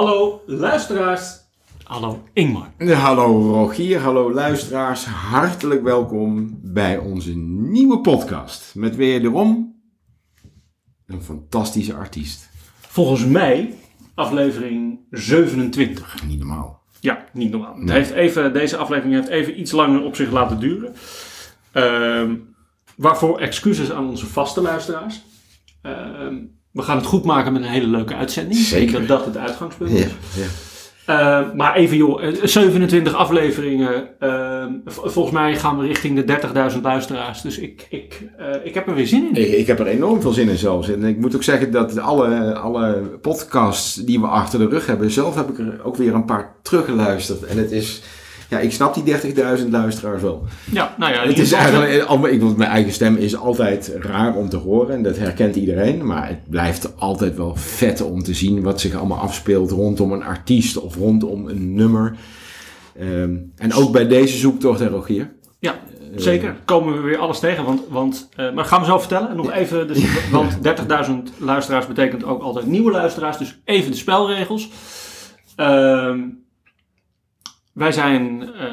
Hallo luisteraars. Hallo Ingmar. Hallo Rogier, hallo luisteraars. Hartelijk welkom bij onze nieuwe podcast. Met wederom een fantastische artiest. Volgens mij aflevering 27. Niet normaal. Ja, niet normaal. Het heeft even, deze aflevering heeft even iets langer op zich laten duren. Ehm, waarvoor excuses aan onze vaste luisteraars. Ehm, we gaan het goed maken met een hele leuke uitzending. Zeker. Dat dat het uitgangspunt is. Ja, ja. Eh, maar even joh, eh, 27 afleveringen. Ehm, volgens mij gaan we richting de 30.000 luisteraars. Dus ik, ik, eh, ik heb er weer zin in. Ik, ik heb er enorm veel zin in zelfs. En ik moet ook zeggen dat alle, alle podcasts die we achter de rug hebben, zelf heb ik er ook weer een paar teruggeluisterd. En het is, ja, ik snap die 30.000 luisteraars wel. Ja, nou ja, Het is eigenlijk, al- ik, want mijn eigen stem is altijd raar om te horen en dat herkent iedereen. Maar het blijft altijd wel vet om te zien wat zich allemaal afspeelt rondom een artiest of rondom een nummer. Ehm, en ook bij deze zoektocht, hè Rogier? Ja, zeker. Komen we weer alles tegen. Want, want, eh, maar gaan we zo vertellen. En nog even, dus, want 30.000 luisteraars betekent ook altijd nieuwe luisteraars. Dus even de spelregels. Ehm, wij zijn eh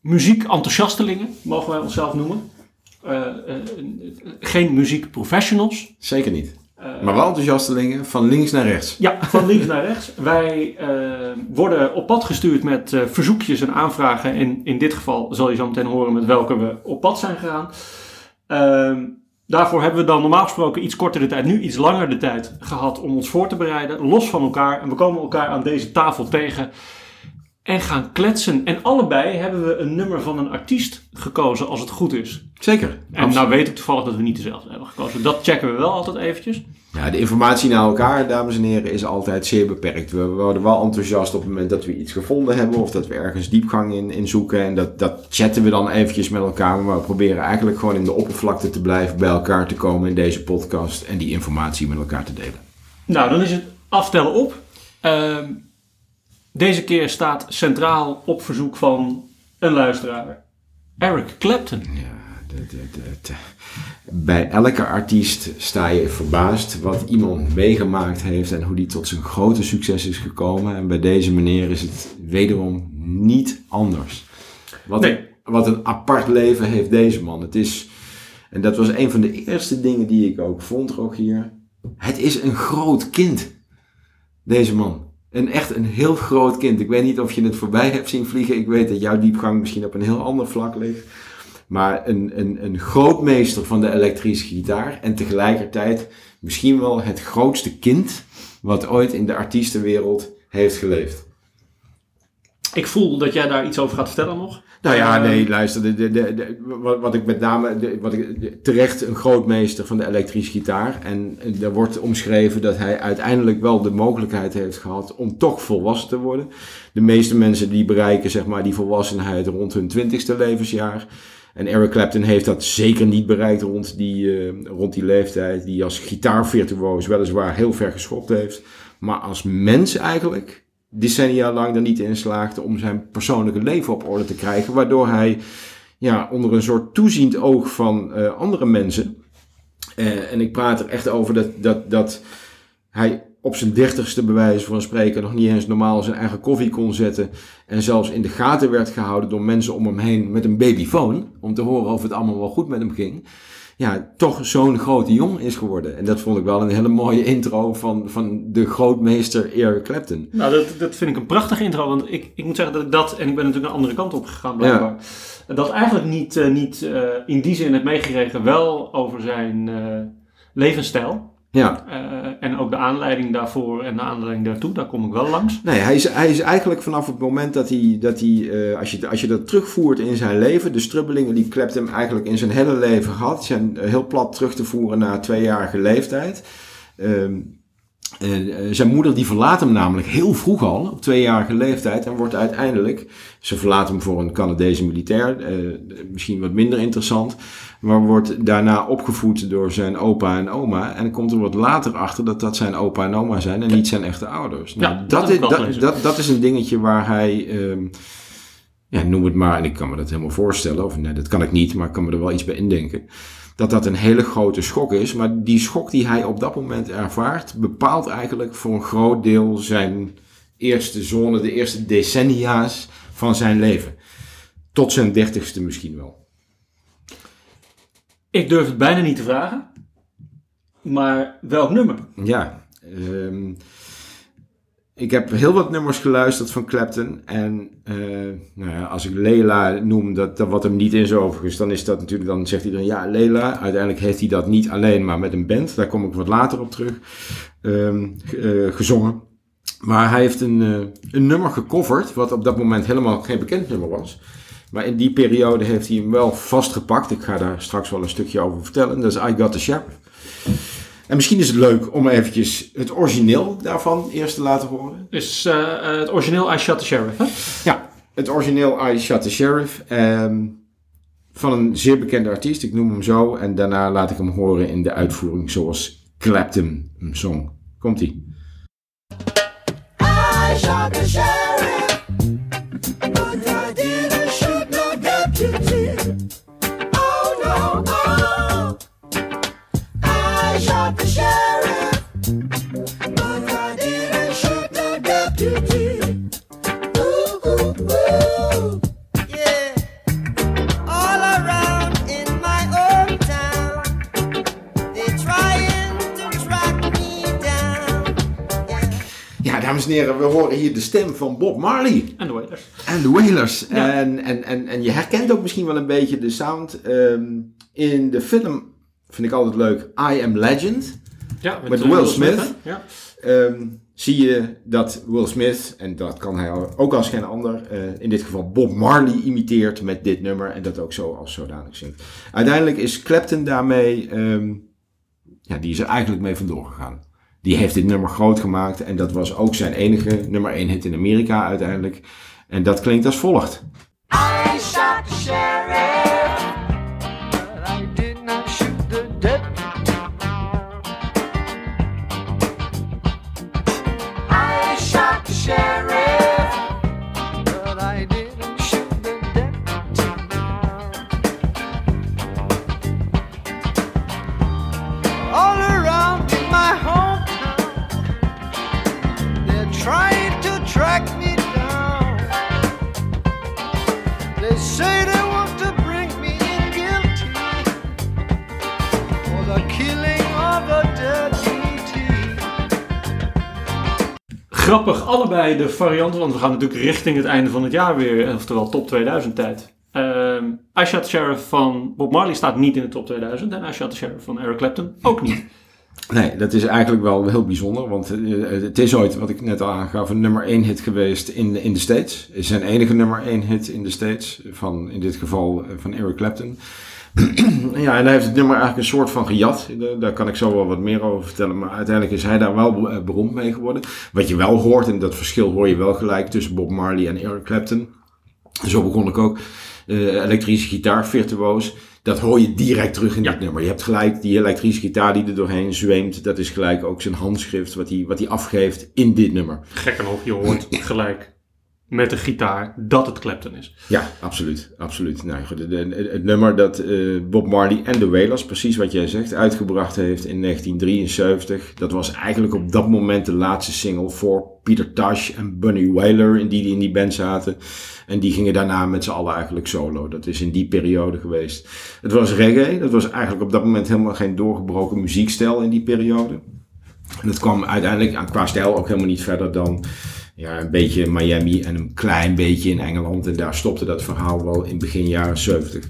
muziek-enthousiastelingen, mogen wij onszelf noemen. Eh, geen muziekprofessionals. Zeker niet. Maar wel enthousiastelingen van links naar rechts. Ja, van links naar rechts. Wij worden op pad gestuurd met verzoekjes en aanvragen. En in dit geval zal je zo meteen horen met welke we op pad zijn gegaan. Ehm, daarvoor hebben we dan normaal gesproken iets korter de tijd, nu iets langer de tijd gehad om ons voor te bereiden. Los van elkaar. En we komen elkaar aan deze tafel tegen en gaan kletsen. En allebei hebben we een nummer van een artiest gekozen als het goed is. Zeker. En Absoluut. nou weet ik toevallig dat we niet dezelfde hebben gekozen. Dat checken we wel altijd eventjes. Ja, de informatie naar elkaar, dames en heren, is altijd zeer beperkt. We worden wel enthousiast op het moment dat we iets gevonden hebben of dat we ergens diepgang in, in zoeken. En dat, dat chatten we dan eventjes met elkaar. Maar we proberen eigenlijk gewoon in de oppervlakte te blijven bij elkaar te komen in deze podcast en die informatie met elkaar te delen. Nou, dan is het aftellen op. Ehm, deze keer staat centraal op verzoek van een luisteraar. Eric Clapton. Ja, de, de, de, de- bij elke artiest sta je verbaasd wat iemand meegemaakt heeft en hoe die tot zijn grote succes is gekomen. En bij deze meneer is het wederom niet anders. Wat, Nee. wat een apart leven heeft deze man. Het is, en dat was een van de eerste dingen die ik ook vond, Rogier. Het is een groot kind, deze man. Een echt een heel groot kind. Ik weet niet of je het voorbij hebt zien vliegen. Ik weet dat jouw diepgang misschien op een heel ander vlak ligt. Maar een, een, een grootmeester van de elektrische gitaar. En tegelijkertijd misschien wel het grootste kind wat ooit in de artiestenwereld heeft geleefd. Ik voel dat jij daar iets over gaat vertellen nog. Nou ja, Ehm, nee, luister. De, de, de, wat, wat ik met name. Wat ik, terecht een grootmeester van de elektrische gitaar. En er wordt omschreven dat hij uiteindelijk wel de mogelijkheid heeft gehad om toch volwassen te worden. De meeste mensen die bereiken zeg maar, die volwassenheid rond hun twintigste levensjaar. En Eric Clapton heeft dat zeker niet bereikt rond die, eh, rond die leeftijd. Die als gitaarvirtuoos weliswaar heel ver geschopt heeft. Maar als mens eigenlijk decennia lang er niet in slaagde om zijn persoonlijke leven op orde te krijgen. Waardoor hij ja, onder een soort toeziend oog van eh, andere mensen. eh, en ik praat er echt over dat, dat, dat hij op zijn dertigste bij wijze van spreken nog niet eens normaal zijn eigen koffie kon zetten. En zelfs in de gaten werd gehouden door mensen om hem heen met een babyfoon. Om te horen of het allemaal wel goed met hem ging. Ja, toch zo'n grote jongen is geworden. En dat vond ik wel een hele mooie intro van, van de grootmeester Eric Clapton. Nou, dat, dat vind ik een prachtige intro. Want ik, ik moet zeggen dat ik dat, en ik ben natuurlijk een andere kant op gegaan blijkbaar. Dat eigenlijk niet, eh, niet eh, in die zin heb meegekregen. Wel over zijn eh, levensstijl. Ja, Eh, en ook de aanleiding daarvoor en de aanleiding daartoe. Daar kom ik wel langs. nee, hij is, hij is eigenlijk vanaf het moment dat hij, dat hij eh, als, je, als je dat terugvoert in zijn leven, de strubbelingen die Clapton eigenlijk in zijn hele leven had, zijn eh, heel plat terug te voeren naar tweejarige leeftijd. Ehm, eh, eh, zijn moeder die verlaat hem namelijk heel vroeg al, op tweejarige leeftijd, en wordt uiteindelijk, ze verlaat hem voor een Canadese militair, eh, misschien wat minder interessant, maar wordt daarna opgevoed door zijn opa en oma. En komt er wat later achter dat dat zijn opa en oma zijn en niet zijn echte ouders. Nou, Ja, dat is, dat, dat is een dingetje waar hij, ehm, ja, noem het maar, en ik kan me dat helemaal voorstellen, of nee, dat kan ik niet, maar ik kan me er wel iets bij indenken. Dat dat een hele grote schok is. Maar die schok die hij op dat moment ervaart, bepaalt eigenlijk voor een groot deel zijn eerste zone, de eerste decennia's van zijn leven. Tot zijn dertigste misschien wel. Ik durf het bijna niet te vragen. Maar welk nummer? Ja, ehm, ik heb heel wat nummers geluisterd van Clapton. En eh, nou ja, als ik Leila noem, dat, dat wat hem niet is overigens, dan is dat natuurlijk, dan zegt iedereen ja, Leila. Uiteindelijk heeft hij dat niet alleen, maar met een band. Daar kom ik wat later op terug. ehm, eh, gezongen. Maar hij heeft een, eh, een nummer gecoverd, wat op dat moment helemaal geen bekend nummer was. Maar in die periode heeft hij hem wel vastgepakt. Ik ga daar straks wel een stukje over vertellen. Dat is I Got The Sheriff. En misschien is het leuk om eventjes het origineel daarvan eerst te laten horen. Is eh, het origineel I Shot the Sheriff, hè? Ja, het origineel I Shot The Sheriff. ehm, van een zeer bekende artiest, ik noem hem zo. En daarna laat ik hem horen in de uitvoering zoals Clapton hem zong. Komt-ie. I shot the sheriff, en heren, we horen hier de stem van Bob Marley. En de Wailers. En de Wailers. Ja. En, en, en, en je herkent ook misschien wel een beetje de sound. ehm, in de film vind ik altijd leuk I Am Legend. Ja, Met eh, Will Smith. Ja. Ehm, zie je dat Will Smith, en dat kan hij ook als geen ander, eh, in dit geval Bob Marley imiteert met dit nummer en dat ook zo als zodanig zingt. Uiteindelijk is Clapton daarmee, ehm, ja, die is er eigenlijk mee vandoor gegaan. Die heeft dit nummer groot gemaakt en dat was ook zijn enige nummer 1 hit in Amerika uiteindelijk. En dat klinkt als volgt. I shot Grappig, allebei de varianten, want we gaan natuurlijk richting het einde van het jaar weer, oftewel top 2000 tijd. The Sheriff van Bob Marley staat niet in de top 2000 en the Sheriff van Eric Clapton ook niet. Nee, dat is eigenlijk wel heel bijzonder, want eh, het is ooit, wat ik net al aangaf, een nummer 1 hit geweest in, in de States. Zijn enige nummer 1 hit in de States, van, in dit geval eh, van Eric Clapton. Ja, en hij heeft het nummer eigenlijk een soort van gejat. Daar- kan ik zo wel wat meer over vertellen, maar uiteindelijk is hij daar wel eh, beroemd mee geworden. Wat je wel hoort, en dat verschil hoor je wel gelijk tussen Bob Marley en Eric Clapton. Zo begon ik ook. Eh, elektrische gitaar, virtuoos. Dat hoor je direct terug in Ja. dit nummer. Je hebt gelijk die elektrische gitaar die er doorheen zweemt. Dat is gelijk ook zijn handschrift wat hij, wat hij afgeeft in dit nummer. Gekker nog, je hoort gelijk met de gitaar dat het Clapton is. Ja, absoluut. absoluut. Nou, het nummer dat eh, Bob Marley en de Wailers, precies wat jij zegt, uitgebracht heeft in 1973. Dat was eigenlijk op dat moment de laatste single voor Peter Tosh en Bunny Wailer, in die in die band zaten. En die gingen daarna met z'n allen eigenlijk solo. Dat is in die periode geweest. Het was reggae. Dat was eigenlijk op dat moment helemaal geen doorgebroken muziekstijl in die periode. En dat kwam uiteindelijk qua stijl ook helemaal niet verder dan ja, een beetje Miami en een klein beetje in Engeland. En daar stopte dat verhaal wel in begin jaren 70.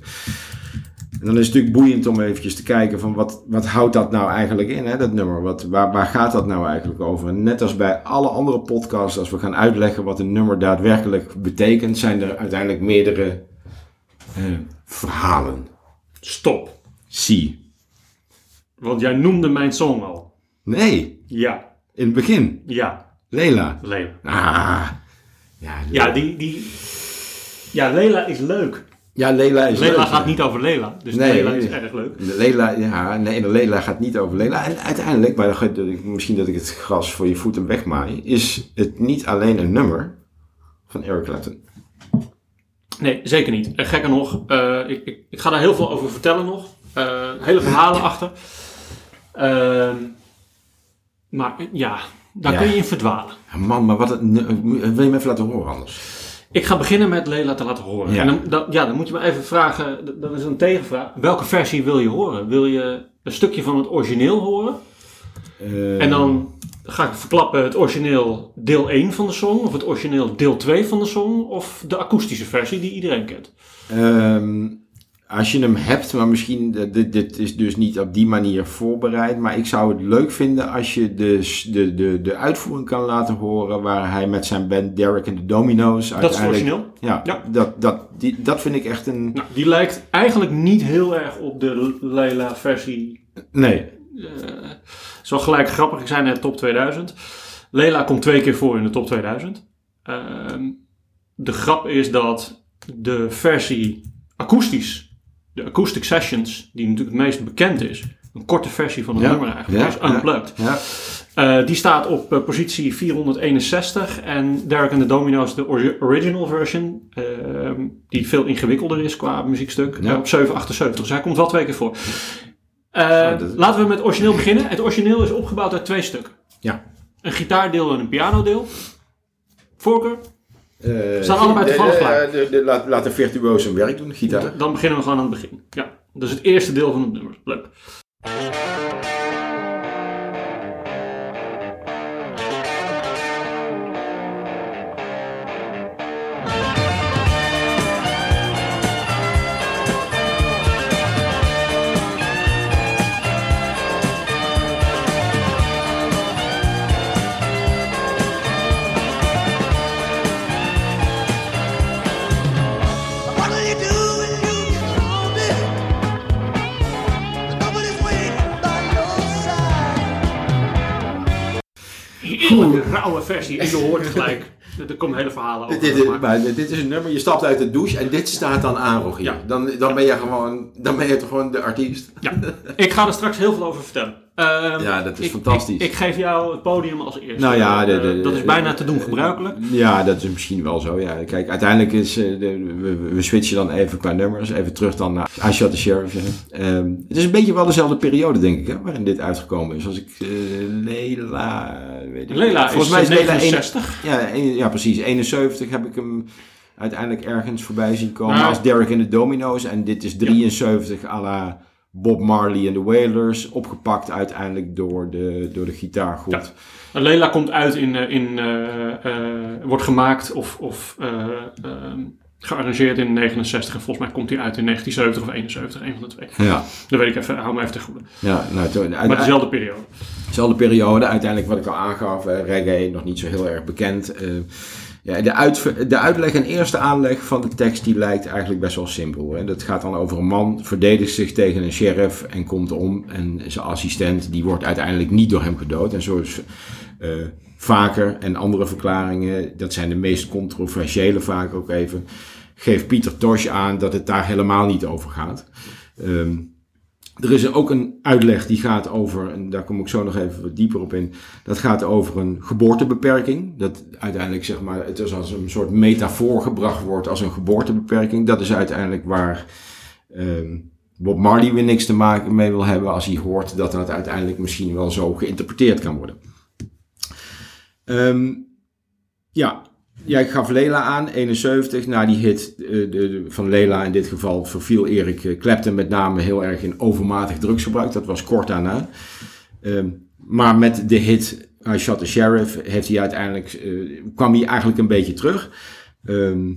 En dan is het natuurlijk boeiend om eventjes te kijken van wat, wat houdt dat nou eigenlijk in, hè, dat nummer? Wat, waar, waar gaat dat nou eigenlijk over? En net als bij alle andere podcasts, als we gaan uitleggen wat een nummer daadwerkelijk betekent, zijn er uiteindelijk meerdere eh, verhalen. Stop. Zie. Want jij noemde mijn song al. Nee, Ja, in het begin. ja, Leila. Lela. Ah. Ja, Ja, die, die... Ja, Lela is leuk. ja Leila is Lela leuk, gaat ja. niet over Lela. Dus Nee, Lela is erg leuk. Lela, ja, nee, Lela gaat niet over Lela. En uiteindelijk, maar dan misschien dat ik het gras voor je voeten wegmaai, is het niet alleen een nummer van Eric Clapton. Nee, zeker niet. En gekker nog, eh, ik, ik, ik ga daar heel veel over vertellen nog. Eh, hele verhalen achter. Ehm, maar ja, daar Ja. kun je in verdwalen. Man, maar wat wil je me even laten horen anders? Ik ga beginnen met Lela te laten horen. Ja. En dan, dan- ja, dan moet je me even vragen, dat is een tegenvraag. Welke versie wil je horen? Wil je een stukje van het origineel horen? Eh, En dan ga ik verklappen het origineel deel 1 van de song, of het origineel deel 2 van de song, of de akoestische versie die iedereen kent. Ehm, als je hem hebt, maar misschien, eh, dit, dit is dus niet op die manier voorbereid, maar ik zou het leuk vinden als je de, de, de, de uitvoering kan laten horen waar hij met zijn band Derek and the Dominoes Dat is origineel. Ja, Ja. Dat, dat, die, dat vind ik echt een... Nou, die lijkt eigenlijk niet heel erg op de Lela versie. Nee, eh is wel gelijk grappig, ik zei net top 2000. Lela komt twee keer voor in de top 2000. Ehm, de grap is dat de versie akoestisch, de Acoustic Sessions, die natuurlijk het meest bekend is, een korte versie van het Ja, nummer eigenlijk, ja, is unplugged. ja. Eh, die staat op eh, positie 461 en Derek and the Dominoes, de ori- original version, ehm, die veel ingewikkelder is qua muziekstuk, eh, op 778. Dus hij komt wel twee keer voor. Laten we met het origineel beginnen. Het origineel is opgebouwd uit twee stukken. Ja. Een gitaardeel en een pianodeel. Voorkeur? Eh, Staan allebei de- toevallig de- klaar. de- de- laat, laat de virtuoos zijn werk doen, gitaar. Dan beginnen we gewoon aan het begin. Ja, dat is het eerste deel van het nummer. Leuk. Heerlijke rauwe versie. En je hoort gelijk. Er komen hele verhalen over. Dit, dit, maar- dit is een nummer, je stapt uit de douche en dit staat dan aan, Rogier. Ja. Dan, dan ben je gewoon, dan ben je toch gewoon de artiest. Ja, ik ga er straks heel veel over vertellen. Ehm, Ja, dat is ik- fantastisch. Ik, ik geef jou het podium als eerste. Nou ja, de- de- Eh, dat is bijna te doen gebruikelijk. Ja, dat is misschien wel zo. Ja. Kijk, uiteindelijk is, eh, de, we, we switchen dan even qua nummers. Even terug dan naar I Shot the Sheriff. Ehm, het is een beetje wel dezelfde periode, denk ik, hè, waarin dit uitgekomen is. Als ik eh, Lela... Weet ik, Lela Volgens is, mij is eh, Lela 69. een- ja, een- ja, precies. 71 heb ik hem uiteindelijk ergens voorbij zien komen. Nou. als Derek in de Domino's. En dit is 73 à la Bob Marley en de Wailers. Opgepakt uiteindelijk door de, door de gitaargroep. Ja. Leila komt uit in, eh, in eh, eh, wordt gemaakt of, of eh, ehm, gearrangeerd in 69 en volgens mij komt hij uit in 1970 of 71, een van de twee. Ja, Dat weet ik even, hou me even te goede. ja nou, toen, Maar dezelfde periode. Dezelfde periode, uiteindelijk wat ik al aangaf, eh, reggae nog niet zo heel erg bekend. Eh, ja, de, uit, de uitleg en eerste aanleg van de tekst die lijkt eigenlijk best wel simpel. Hè. Dat gaat dan over een man, verdedigt zich tegen een sheriff en komt om. En zijn assistent die wordt uiteindelijk niet door hem gedood. En zo is eh, vaker en andere verklaringen, dat zijn de meest controversiële vaak ook even, geeft Pieter Tosh aan dat het daar helemaal niet over gaat. Ehm, er is ook een uitleg die gaat over, en daar kom ik zo nog even wat dieper op in. Dat gaat over een geboortebeperking. Dat uiteindelijk zeg maar, het is als een soort metafoor gebracht wordt als een geboortebeperking. Dat is uiteindelijk waar ehm, Bob Marley weer niks te maken mee wil hebben als hij hoort dat dat uiteindelijk misschien wel zo geïnterpreteerd kan worden. Ehm, ja, ik gaf Lela aan, 71. Na die hit eh, de, van Lela in dit geval verviel Erik eh, Clapton met name heel erg in overmatig drugsgebruik. Dat was kort daarna. Ehm, maar met de hit I Shot the Sheriff heeft hij uiteindelijk, eh, kwam hij eigenlijk een beetje terug. Ehm,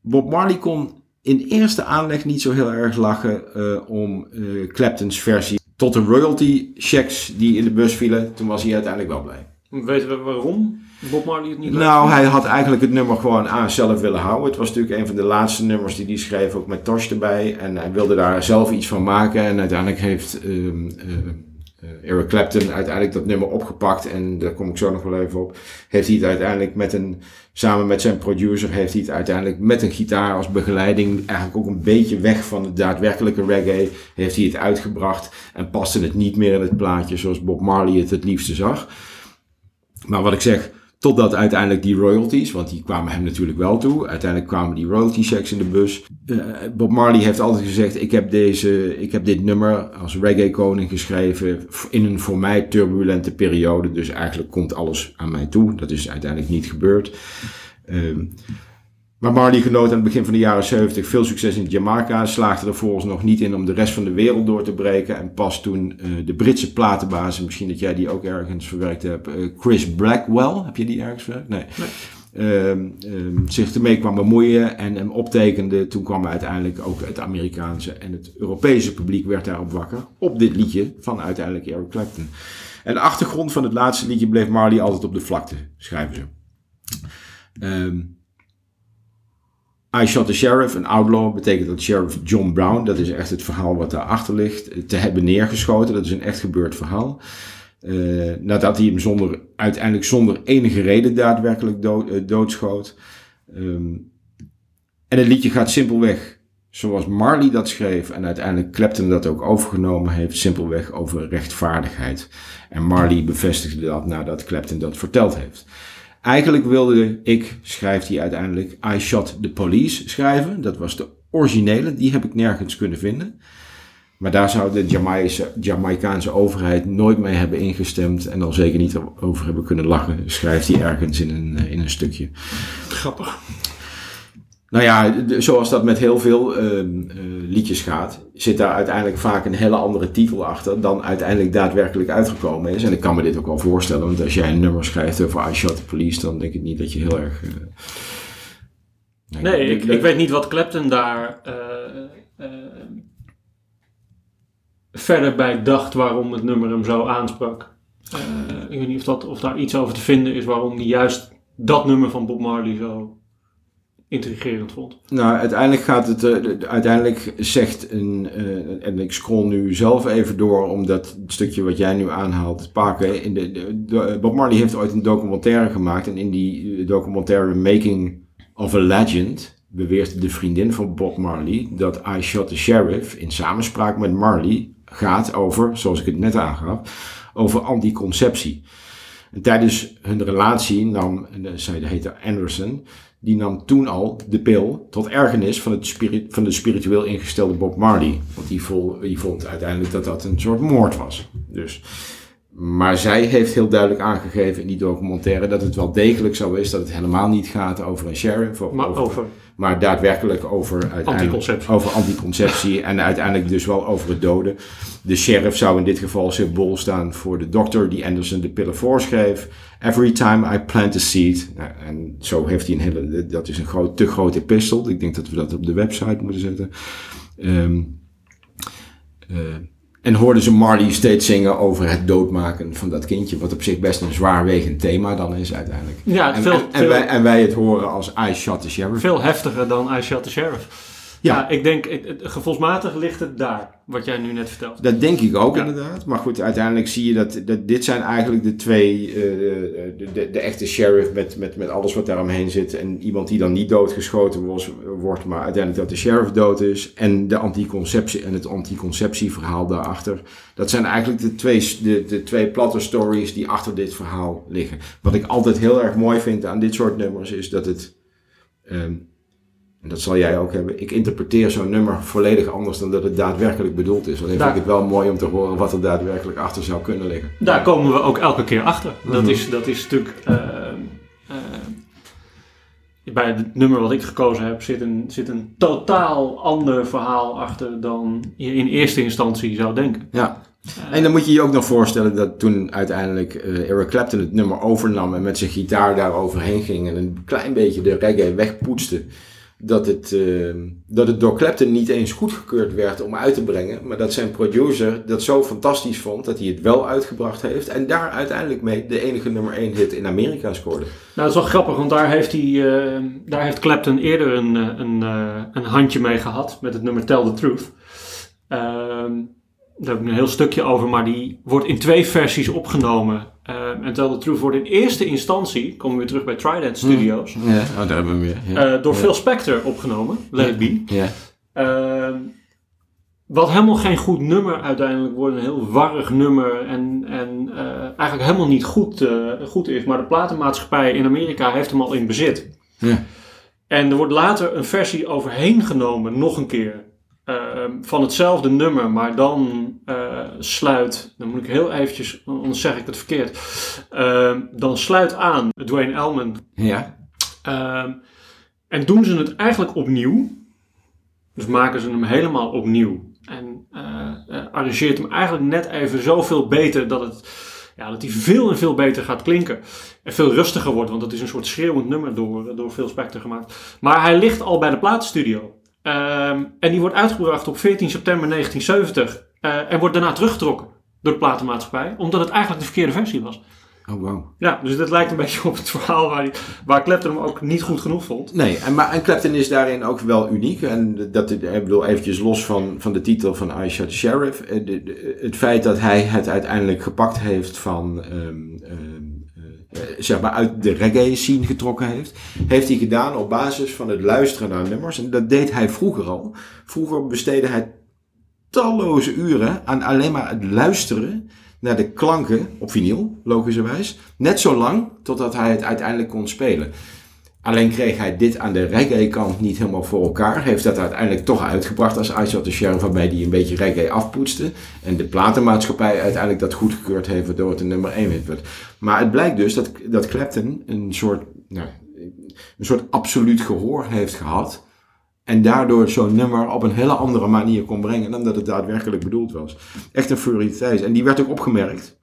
Bob Marley kon in eerste aanleg niet zo heel erg lachen om Claptons versie. Tot de royalty checks die in de bus vielen, toen was hij uiteindelijk wel blij. Weten we waarom Bob Marley het niet Nou, hij had eigenlijk het nummer gewoon aan zelf willen houden. Het was natuurlijk een van de laatste nummers die hij schreef, ook met Tosh erbij. En hij wilde daar zelf iets van maken. En uiteindelijk heeft ehm, eh, eh, Eric Clapton uiteindelijk dat nummer opgepakt. En daar kom ik zo nog wel even op. Heeft hij het uiteindelijk met een, samen met zijn producer, heeft hij het uiteindelijk met een gitaar als begeleiding, eigenlijk ook een beetje weg van de daadwerkelijke reggae, heeft hij het uitgebracht. En paste het niet meer in het plaatje zoals Bob Marley het het liefste zag. Maar wat ik zeg, Totdat uiteindelijk die royalties, want die kwamen hem natuurlijk wel toe. Uiteindelijk kwamen die royalty checks in de bus. Eh, Bob Marley heeft altijd gezegd: ik heb, deze, ik heb dit nummer als reggae koning geschreven in een voor mij turbulente periode. Dus eigenlijk komt alles aan mij toe. Dat is uiteindelijk niet gebeurd. Ehm, maar Marley genoot aan het begin van de jaren 70 veel succes in Jamaica. Slaagde er volgens nog niet in om de rest van de wereld door te breken. En pas toen eh, de Britse platenbaas, misschien dat jij die ook ergens verwerkt hebt, eh, Chris Blackwell, heb je die ergens verwerkt? Nee. Ehm, ehm, zich ermee kwam bemoeien en hem optekende. Toen kwam uiteindelijk ook het Amerikaanse en het Europese publiek werd daarop wakker. Op dit liedje van uiteindelijk Eric Clapton. En de achtergrond van het laatste liedje bleef Marley altijd op de vlakte, schrijven ze. Ehm, I Shot the Sheriff, een outlaw, betekent dat Sheriff John Brown, dat is echt het verhaal wat daarachter ligt, te hebben neergeschoten. Dat is een echt gebeurd verhaal. Eh, nadat hij hem zonder, uiteindelijk zonder enige reden daadwerkelijk dood, eh, doodschoot. Ehm, en het liedje gaat simpelweg, zoals Marley dat schreef en uiteindelijk Clapton dat ook overgenomen heeft, simpelweg over rechtvaardigheid. En Marley bevestigde dat nadat Clapton dat verteld heeft. Eigenlijk wilde ik, schrijft hij uiteindelijk, I Shot the Police schrijven. Dat was de originele, die heb ik nergens kunnen vinden. Maar daar zou de Jamaicaanse overheid nooit mee hebben ingestemd en al zeker niet over hebben kunnen lachen, schrijft hij ergens in een, eh, in een stukje. Grappig. Nou ja, de- zoals dat met heel veel ehm, eh, liedjes gaat, zit daar uiteindelijk vaak een hele andere titel achter dan uiteindelijk daadwerkelijk uitgekomen is. En ik kan me dit ook wel voorstellen, want als jij een nummer schrijft over I Shot the Police, dan denk ik niet dat je heel erg... eh, Nee, ik, ik weet niet wat Clapton daar eh, verder bij dacht waarom het nummer hem zo aansprak. Ik weet niet of, dat, of daar iets over te vinden is waarom hij juist dat nummer van Bob Marley zo intrigerend vond. Nou, uiteindelijk gaat het. eh, de- uiteindelijk zegt een. eh, en ik scroll nu zelf even door om dat stukje wat jij nu aanhaalt pakken. In de, de- de- Bob Marley heeft ooit een documentaire gemaakt. En in die eh, documentaire Making of a Legend. beweert de vriendin van Bob Marley dat I Shot the Sheriff. in samenspraak met Marley gaat over, zoals ik het net aangaf. over anticonceptie. En tijdens hun relatie nam. eh, zij heette Anderson die nam toen al de pil tot ergernis van, het spirit, van de spiritueel ingestelde Bob Marley. Want die vond uiteindelijk dat dat een soort moord was. Dus, maar zij heeft heel duidelijk aangegeven in die documentaire dat het wel degelijk zo is dat het helemaal niet gaat over een sheriff. Of Maar over, over maar daadwerkelijk over, Anticonceptie. over anticonceptie en uiteindelijk dus wel over het doden. De sheriff zou in dit geval symbool staan voor de dokter die Anderson de pillen voorschreef. Every time I plant a seed. Nou, en zo heeft hij een hele, dat is een groot, te grote epistel. Ik denk dat we dat op de website moeten zetten. Ehm, eh, en hoorden ze Marley steeds zingen over het doodmaken van dat kindje. Wat op zich best een zwaarwegend thema dan is uiteindelijk. Ja, En, veel, en, en veel, wij, en wij het horen als I shot the sheriff. veel heftiger dan I Shot the Sheriff. Ja. Ik denk, gevoelsmatig ligt het daar, wat jij nu net vertelt. Dat denk ik ook Ja. inderdaad. Maar goed, uiteindelijk zie je dat, dat dit zijn eigenlijk de twee, eh, de, de, de echte sheriff met, met, met alles wat daaromheen zit. En iemand die dan niet doodgeschoten was, wordt, maar uiteindelijk dat de sheriff dood is. En de anticonceptie en het anticonceptieverhaal daarachter. Dat zijn eigenlijk de twee, de, de twee platte stories die achter dit verhaal liggen. Wat ik altijd heel erg mooi vind aan dit soort nummers is dat het... ehm, en dat zal jij ook hebben. Ik interpreteer zo'n nummer volledig anders dan dat het daadwerkelijk bedoeld is. Alleen Daar- vind ik het wel mooi om te horen wat er daadwerkelijk achter zou kunnen liggen. Daar komen we ook elke keer achter. Dat, Mhm. is, dat is natuurlijk. eh, eh, bij het nummer wat ik gekozen heb zit een, zit een totaal ander verhaal achter dan je in eerste instantie zou denken. Ja. En dan moet je je ook nog voorstellen dat toen uiteindelijk eh, Eric Clapton het nummer overnam en met zijn gitaar daar overheen ging en een klein beetje de reggae wegpoetste, dat het, eh, dat het door Clapton niet eens goedgekeurd werd om uit te brengen, maar dat zijn producer dat zo fantastisch vond dat hij het wel uitgebracht heeft en daar uiteindelijk mee de enige nummer 1 hit in Amerika scoorde. Nou, dat is wel grappig, want daar heeft, hij, eh, daar heeft Clapton eerder een, eh, een, eh, een handje mee gehad met het nummer Tell the Truth. Ehm, daar heb ik een heel stukje over, maar die wordt in twee versies opgenomen. Ehm, en Tell the Truth wordt in eerste instantie, komen we weer terug bij Trident Studios, Ja, oh, daar hebben we. Ja. eh, door Phil Spector opgenomen, Let It Be. ja. Wat helemaal geen goed nummer uiteindelijk wordt. Een heel warrig nummer. En, en eh, eigenlijk helemaal niet goed, eh, goed is. Maar de platenmaatschappij in Amerika heeft hem al in bezit. Ja. En er wordt later een versie overheen genomen, nog een keer. Eh, van hetzelfde nummer, maar dan eh, sluit, dan moet ik heel eventjes, anders zeg ik het verkeerd. Eh, dan sluit aan Dwayne Elman Ja. Ehm, en doen ze het eigenlijk opnieuw. Dus maken ze hem helemaal opnieuw. En eh eh, arrangeert hem eigenlijk net even zoveel beter dat, het, ja, dat hij veel en veel beter gaat klinken. En veel rustiger wordt, want het is een soort schreeuwend nummer door, door Phil Spector gemaakt. Maar hij ligt al bij de platenstudio. Ehm, en die wordt uitgebracht op 14 september 1970. eh, en wordt daarna teruggetrokken door de platenmaatschappij, omdat het eigenlijk de verkeerde versie was. Oh, wow. Ja, dus dit lijkt een beetje op het verhaal waar, die, waar Clapton hem ook niet goed genoeg vond. Nee, en, maar, en Clapton is daarin ook wel uniek. En dat, ik bedoel, eventjes los van, van de titel van I Shot the Sheriff. eh, de- de- het feit dat hij het uiteindelijk gepakt heeft van, ehm, eh, zeg maar, uit de reggae scene getrokken heeft. Heeft hij gedaan op basis van het luisteren naar nummers. En dat deed hij vroeger al. Vroeger besteedde hij talloze uren aan alleen maar het luisteren naar de klanken op vinyl, logischerwijs. Net zo lang totdat hij het uiteindelijk kon spelen. Alleen kreeg hij dit aan de reggae-kant niet helemaal voor elkaar. Heeft dat uiteindelijk toch uitgebracht als Shot the Sheriff, waarbij hij een beetje reggae afpoetste. En de platenmaatschappij uiteindelijk dat goedgekeurd heeft, waardoor het nummer 1 hit werd. Maar het blijkt dus dat, dat Clapton een soort, nou, een soort absoluut gehoor heeft gehad. En daardoor zo'n nummer op een hele andere manier kon brengen dan dat het daadwerkelijk bedoeld was. Echt een fluiditeit. En die werd ook opgemerkt,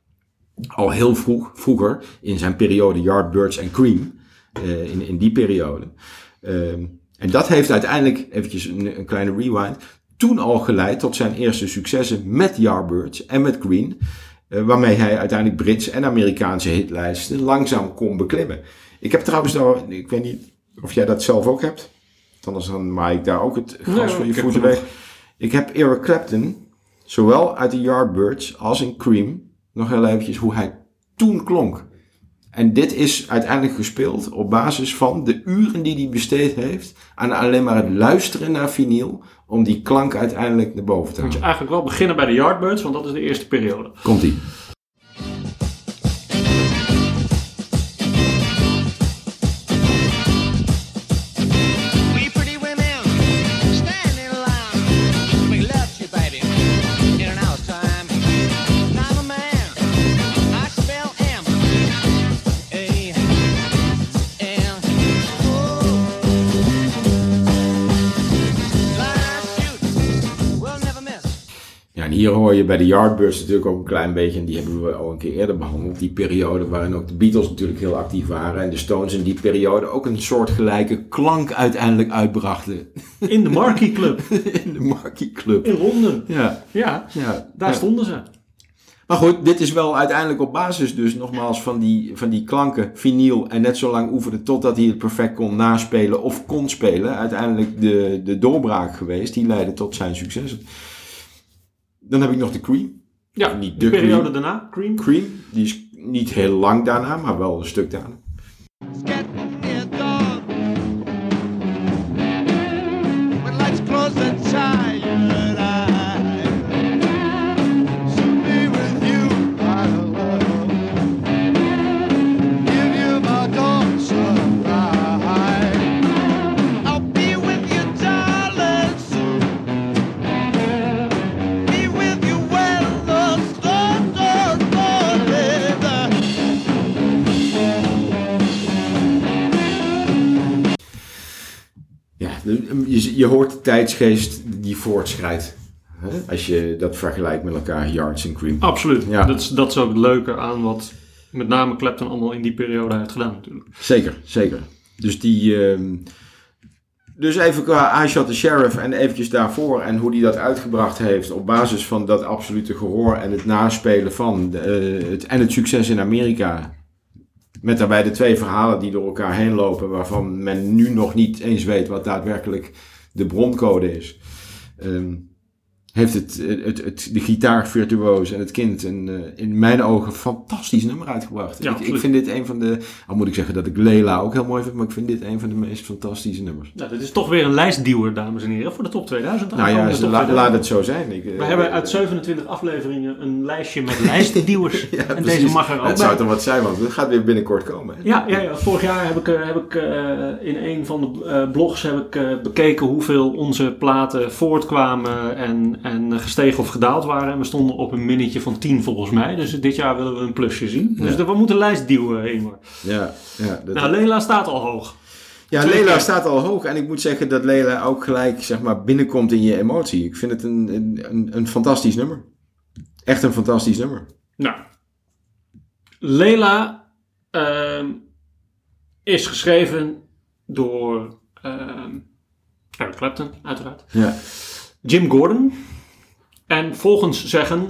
al heel vroeg, vroeger, in zijn periode Yardbirds en Cream. eh, in, in die periode. Ehm, en dat heeft uiteindelijk, eventjes een, een kleine rewind, toen al geleid tot zijn eerste successen met Yardbirds en met Green. Eh, waarmee hij uiteindelijk Britse en Amerikaanse hitlijsten langzaam kon beklimmen. Ik heb trouwens, nou, ik weet niet of jij dat zelf ook hebt. Anders dan maak ik daar ook het gras Nee, voor je voeten weg. Ik heb Eric Clapton, zowel uit de Yardbirds als in Cream, nog heel eventjes hoe hij toen klonk. En dit is uiteindelijk gespeeld op basis van de uren die hij besteed heeft aan alleen maar het luisteren naar vinyl om die klank uiteindelijk naar boven te Moet je halen. eigenlijk wel beginnen bij de Yardbirds, want dat is de eerste periode. Komt hoor je bij de Yardbirds natuurlijk ook een klein beetje, en die hebben we al een keer eerder behandeld, die periode waarin ook de Beatles natuurlijk heel actief waren en de Stones in die periode ook een soortgelijke klank uiteindelijk uitbrachten In de Marquee Club in de Marquee Club. in Londen. Ja, Ja, ja. daar ja. stonden ze. Maar goed, dit is wel uiteindelijk op basis dus nogmaals van die, van die klanken, vinyl en net zo lang oefenen totdat hij het perfect kon naspelen of kon spelen. Uiteindelijk de, de doorbraak geweest, die leidde tot zijn successen. Dan heb ik nog de Cream. Ja, Niet de de periode Cream. daarna, Cream. Cream, die is niet heel lang daarna, maar wel een stuk daarna. Je, je hoort de tijdsgeest die voortschrijdt. Hè? Als je dat vergelijkt met elkaar, Yards en Cream. Absoluut. Ja. Dat, is, dat is ook het leuke aan wat met name Clapton allemaal in die periode heeft gedaan natuurlijk. Zeker, zeker. Dus die... ehm, dus even qua I Shot the Sheriff en eventjes daarvoor en hoe hij dat uitgebracht heeft op basis van dat absolute gehoor en het naspelen van de, eh, het, en het succes in Amerika. Met daarbij de twee verhalen die door elkaar heen lopen waarvan men nu nog niet eens weet wat daadwerkelijk de broncode is. Ehm, heeft het, het, het, de gitaarvirtuoos en het kind een, eh, in mijn ogen fantastisch nummer uitgebracht. Ja, ik, ik vind dit een van de, al moet ik zeggen dat ik Lela ook heel mooi vind, maar ik vind dit een van de meest fantastische nummers. Nou, dit is toch weer een lijstduwer, dames en heren, voor de top 2000. Nou ja, Aankomende ze- top la- 2000. laat het zo zijn. Ik, eh, We hebben uit 27 afleveringen een lijstje met lijstduwers. Ja, en precies. deze mag er ook Het zou toch wat zijn, want het gaat weer binnenkort komen. hè? Ja, ja, ja, vorig jaar heb ik, eh, heb ik in een van de blogs heb ik, bekeken hoeveel onze platen voortkwamen en, en gestegen of gedaald waren. En we stonden op een minnetje van 10 volgens mij. Dus dit jaar willen we een plusje zien. Dus Ja. we moeten lijst duwen, Ingmar. Ja, ja, dat- Nou, Lela staat al hoog. ja Lela staat al hoog en ik moet zeggen dat Lela ook gelijk zeg maar, binnenkomt in je emotie. Ik vind het een, een, een, fantastisch nummer. Echt een fantastisch nummer. Nou, Lela ehm, is geschreven door ehm Eric Clapton, uiteraard. Ja. Jim Gordon en volgens zeggen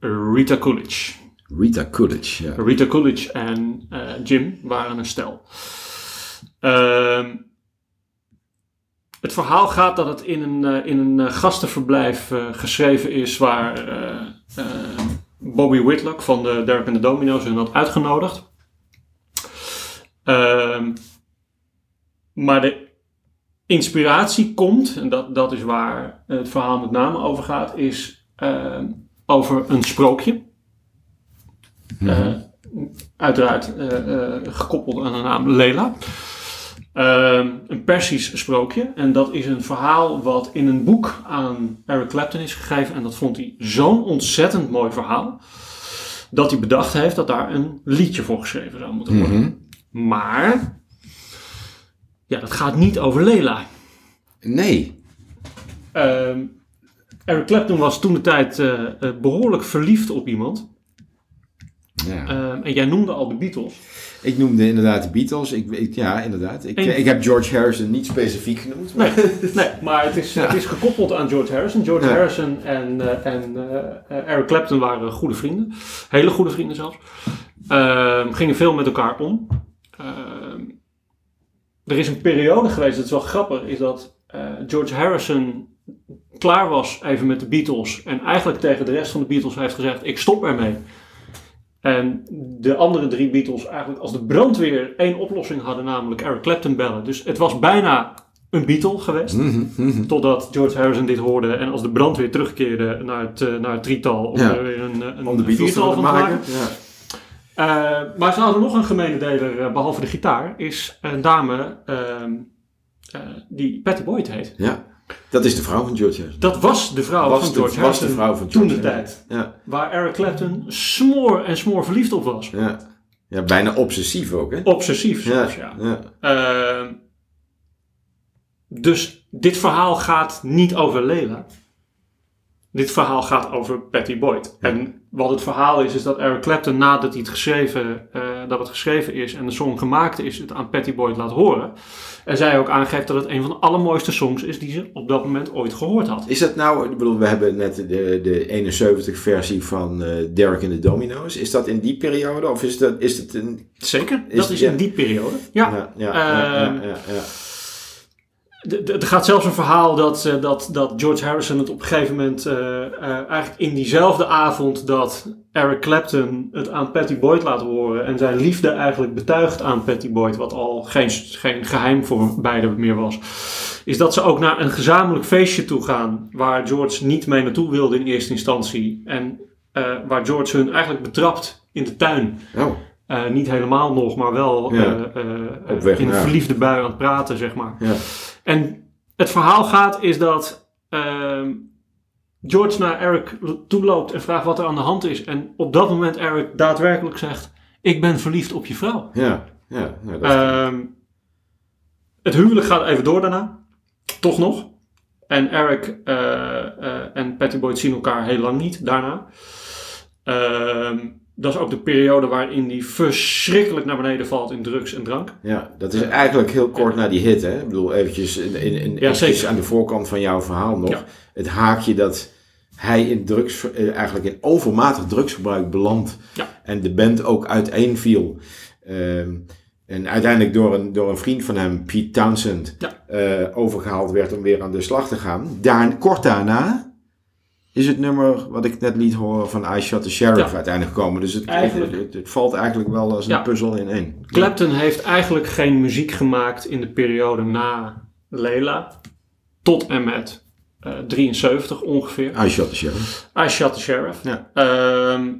Rita Coolidge. Rita Coolidge, ja. Rita Coolidge en eh, Jim waren een stel. Ehm, het verhaal gaat dat het in een, eh, in een eh, gastenverblijf eh, geschreven is waar eh, eh, Bobby Whitlock van de Derek and the Domino's hun had uitgenodigd. Ehm, maar de inspiratie komt, en dat, dat is waar het verhaal met name over gaat, is ehm, over een sprookje. Eh, uiteraard eh, eh, gekoppeld aan de naam Lela. Ehm, een Persisch sprookje. En dat is een verhaal wat in een boek aan Eric Clapton is gegeven. En dat vond hij zo'n ontzettend mooi verhaal. Dat hij bedacht heeft dat daar een liedje voor geschreven zou moeten worden. Mhm. Maar. Ja, dat gaat niet over Lela. Nee. Ehm, Eric Clapton was toen de tijd eh, eh, behoorlijk verliefd op iemand. Ja. Ehm, en jij noemde al de Beatles. Ik noemde inderdaad de Beatles. Ik, ik- ja, inderdaad. Ik, En- ik heb George Harrison niet specifiek genoemd. Maar... Nee, nee maar het is, het is gekoppeld aan George Harrison. George Ja. Harrison en, eh, en eh, eh, Eric Clapton waren goede vrienden. Hele goede vrienden zelfs. Ehm, gingen veel met elkaar om. Er is een periode geweest, dat is wel grappig, is dat eh, George Harrison klaar was even met de Beatles. En eigenlijk tegen de rest van de Beatles heeft gezegd, ik stop ermee. En de andere drie Beatles eigenlijk als de brandweer één oplossing hadden, namelijk Eric Clapton bellen. Dus het was bijna een Beatle geweest. Mhm, mhm. Totdat George Harrison dit hoorde en als de brandweer terugkeerde naar het, eh, naar het drietal om Ja. er weer een, eh, een, Om de een Beatles te viertal van te maken. maken. Ja. Eh, maar ze hadden nog een gemene deler, eh, behalve de gitaar, is een dame ehm, eh, die Patty Boyd heet. ja. Dat is de vrouw van George Harrison. Dat was de vrouw Was van de- George was Harrison de vrouw van toen de tijd. Ja. Waar Eric Clapton smoor en smoor verliefd op was. Ja. ja, bijna obsessief ook, hè? Obsessief zelfs, ja. ja. Ehm, dus dit verhaal gaat niet over Lela. Dit verhaal gaat over Patty Boyd. En wat het verhaal is, is dat Eric Clapton nadat hij het geschreven, eh, dat het geschreven is en de song gemaakt is, het aan Patty Boyd laat horen. En zij ook aangeeft dat het een van de allermooiste songs is die ze op dat moment ooit gehoord had. Is dat nou, ik bedoel, we hebben net de, de 71 versie van eh Derek and the Domino's. Is dat in die periode of is dat is het een... Zeker, Is- dat is ja. in die periode. Ja, ja, ja, ja, Ehm, Er gaat zelfs een verhaal dat, eh, dat, dat George Harrison het op een gegeven moment, eh, eh, eigenlijk in diezelfde avond dat Eric Clapton het aan Patty Boyd laat horen en zijn liefde eigenlijk betuigt aan Patty Boyd, wat al geen, geen geheim voor beiden meer was, is dat ze ook naar een gezamenlijk feestje toe gaan waar George niet mee naartoe wilde in eerste instantie en waar George hun eigenlijk betrapt in de tuin. Oh, niet helemaal nog, maar wel Ja. in een verliefde bui aan het praten, zeg maar. ja. En het verhaal gaat is dat ehm, George naar Eric toe loopt en vraagt wat er aan de hand is. En op dat moment Eric daadwerkelijk zegt, ik ben verliefd op je vrouw. Ja, ja. Nou, dat is- Ehm, het huwelijk gaat even door daarna. Toch nog. En Eric eh, eh, en Patty Boyd zien elkaar heel lang niet daarna. Ehm, dat is ook de periode waarin hij verschrikkelijk naar beneden valt in drugs en drank. ja, dat is eigenlijk heel kort na die hit, hè? Ik bedoel, eventjes, in, in, in- Ja, eventjes aan de voorkant van jouw verhaal nog. Ja. Het haakje dat hij in drugs, eh, eigenlijk in overmatig drugsgebruik belandt. Ja. En de band ook uiteenviel. Ehm en uiteindelijk door een, door een vriend van hem, Pete Townsend, eh, overgehaald werd om weer aan de slag te gaan. Daar, kort daarna is het nummer wat ik net liet horen van I Shot the Sheriff Ja. uiteindelijk gekomen. Dus het, het, valt eigenlijk wel als een Ja. puzzel in één. Clapton heeft eigenlijk geen muziek gemaakt in de periode na Leila. Tot en met eh 73 ongeveer. I Shot the Sheriff. I Shot the Sheriff. Ja. Ehm,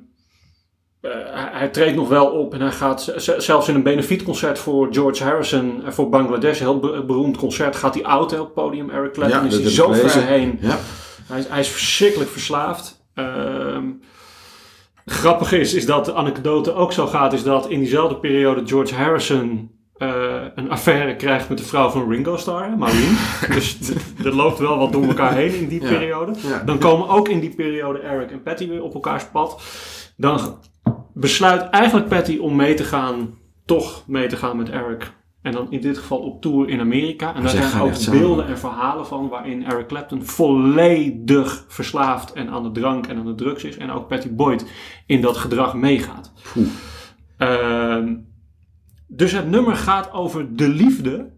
eh, hij, treedt nog wel op en hij gaat zelfs in een benefietconcert voor George Harrison voor Bangladesh, een heel be- beroemd concert, gaat hij oud hè, op het podium. Eric Clapton Ja, is hij zo ver heen. Ja. Hij is, hij is verschrikkelijk verslaafd. Ehm, grappig is, is dat de anekdote ook zo gaat, is dat in diezelfde periode George Harrison eh, een affaire krijgt met de vrouw van Ringo Starr, Maureen. dus er loopt wel wat door elkaar heen in die Ja. periode. Ja. Dan komen ook in die periode Eric en Patty weer op elkaars pad. Dan besluit eigenlijk Patty om mee te gaan, toch mee te gaan met Eric. En dan in dit geval op tour in Amerika. En daar zij zijn ook samen. beelden en verhalen van waarin Eric Clapton volledig verslaafd en aan de drank en aan de drugs is. En ook Patty Boyd in dat gedrag meegaat. Ehm, dus het nummer gaat over de liefde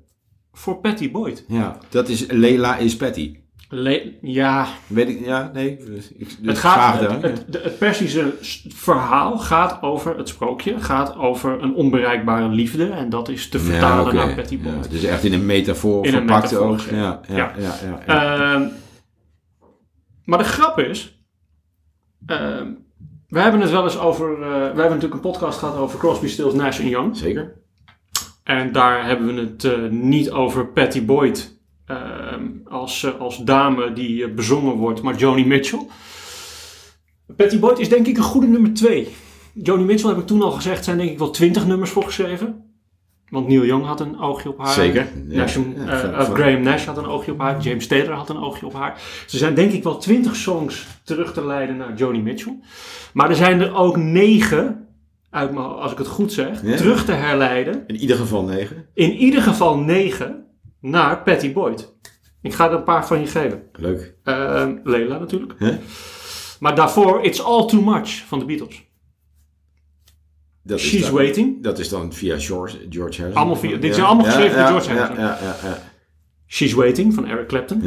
voor Patty Boyd. ja, dat is Leila is Patty. Le- ja, Weet ik, ja, nee. Dus ik, dus Het, gaat, het, Persische verhaal gaat over, het sprookje, gaat over een onbereikbare liefde. En dat is te vertalen naar Patty Boyd. Ja, dus echt in een metafoor In een verpakt metafoor ook. gezet. Ja, ja, Ja. Ehm, maar de grap is, ehm, we hebben het wel eens over, eh, we hebben natuurlijk een podcast gehad over Crosby, Stills, Nash Young. Zeker. En daar hebben we het eh, niet over Patty Boyd als, eh, als dame die eh, bezongen wordt, maar Joni Mitchell. Patty Boyd is denk ik een goede nummer twee. Joni Mitchell heb ik toen al gezegd, zijn denk ik wel twintig nummers voor geschreven. Want Neil Young had een oogje op haar. Zeker. Ja. Nash, Ja, eh, Graham Nash had een oogje op haar. James Taylor had een oogje op haar. Ze zijn denk ik wel twintig songs terug te leiden naar Joni Mitchell. Maar er zijn er ook negen, uit als ik het goed zeg, Ja. terug te herleiden In ieder geval negen. in ieder geval 9 naar Patty Boyd. Ik ga er een paar van je geven. Leuk. Ehm Leila natuurlijk. Maar daarvoor It's All Too Much van de Beatles. Dat is She's dan- Waiting. Dat is dan via George, George Harrison. Allemaal via- dit zijn allemaal geschreven door George Harrison. Ja, ja, ja. She's Waiting van Eric Clapton.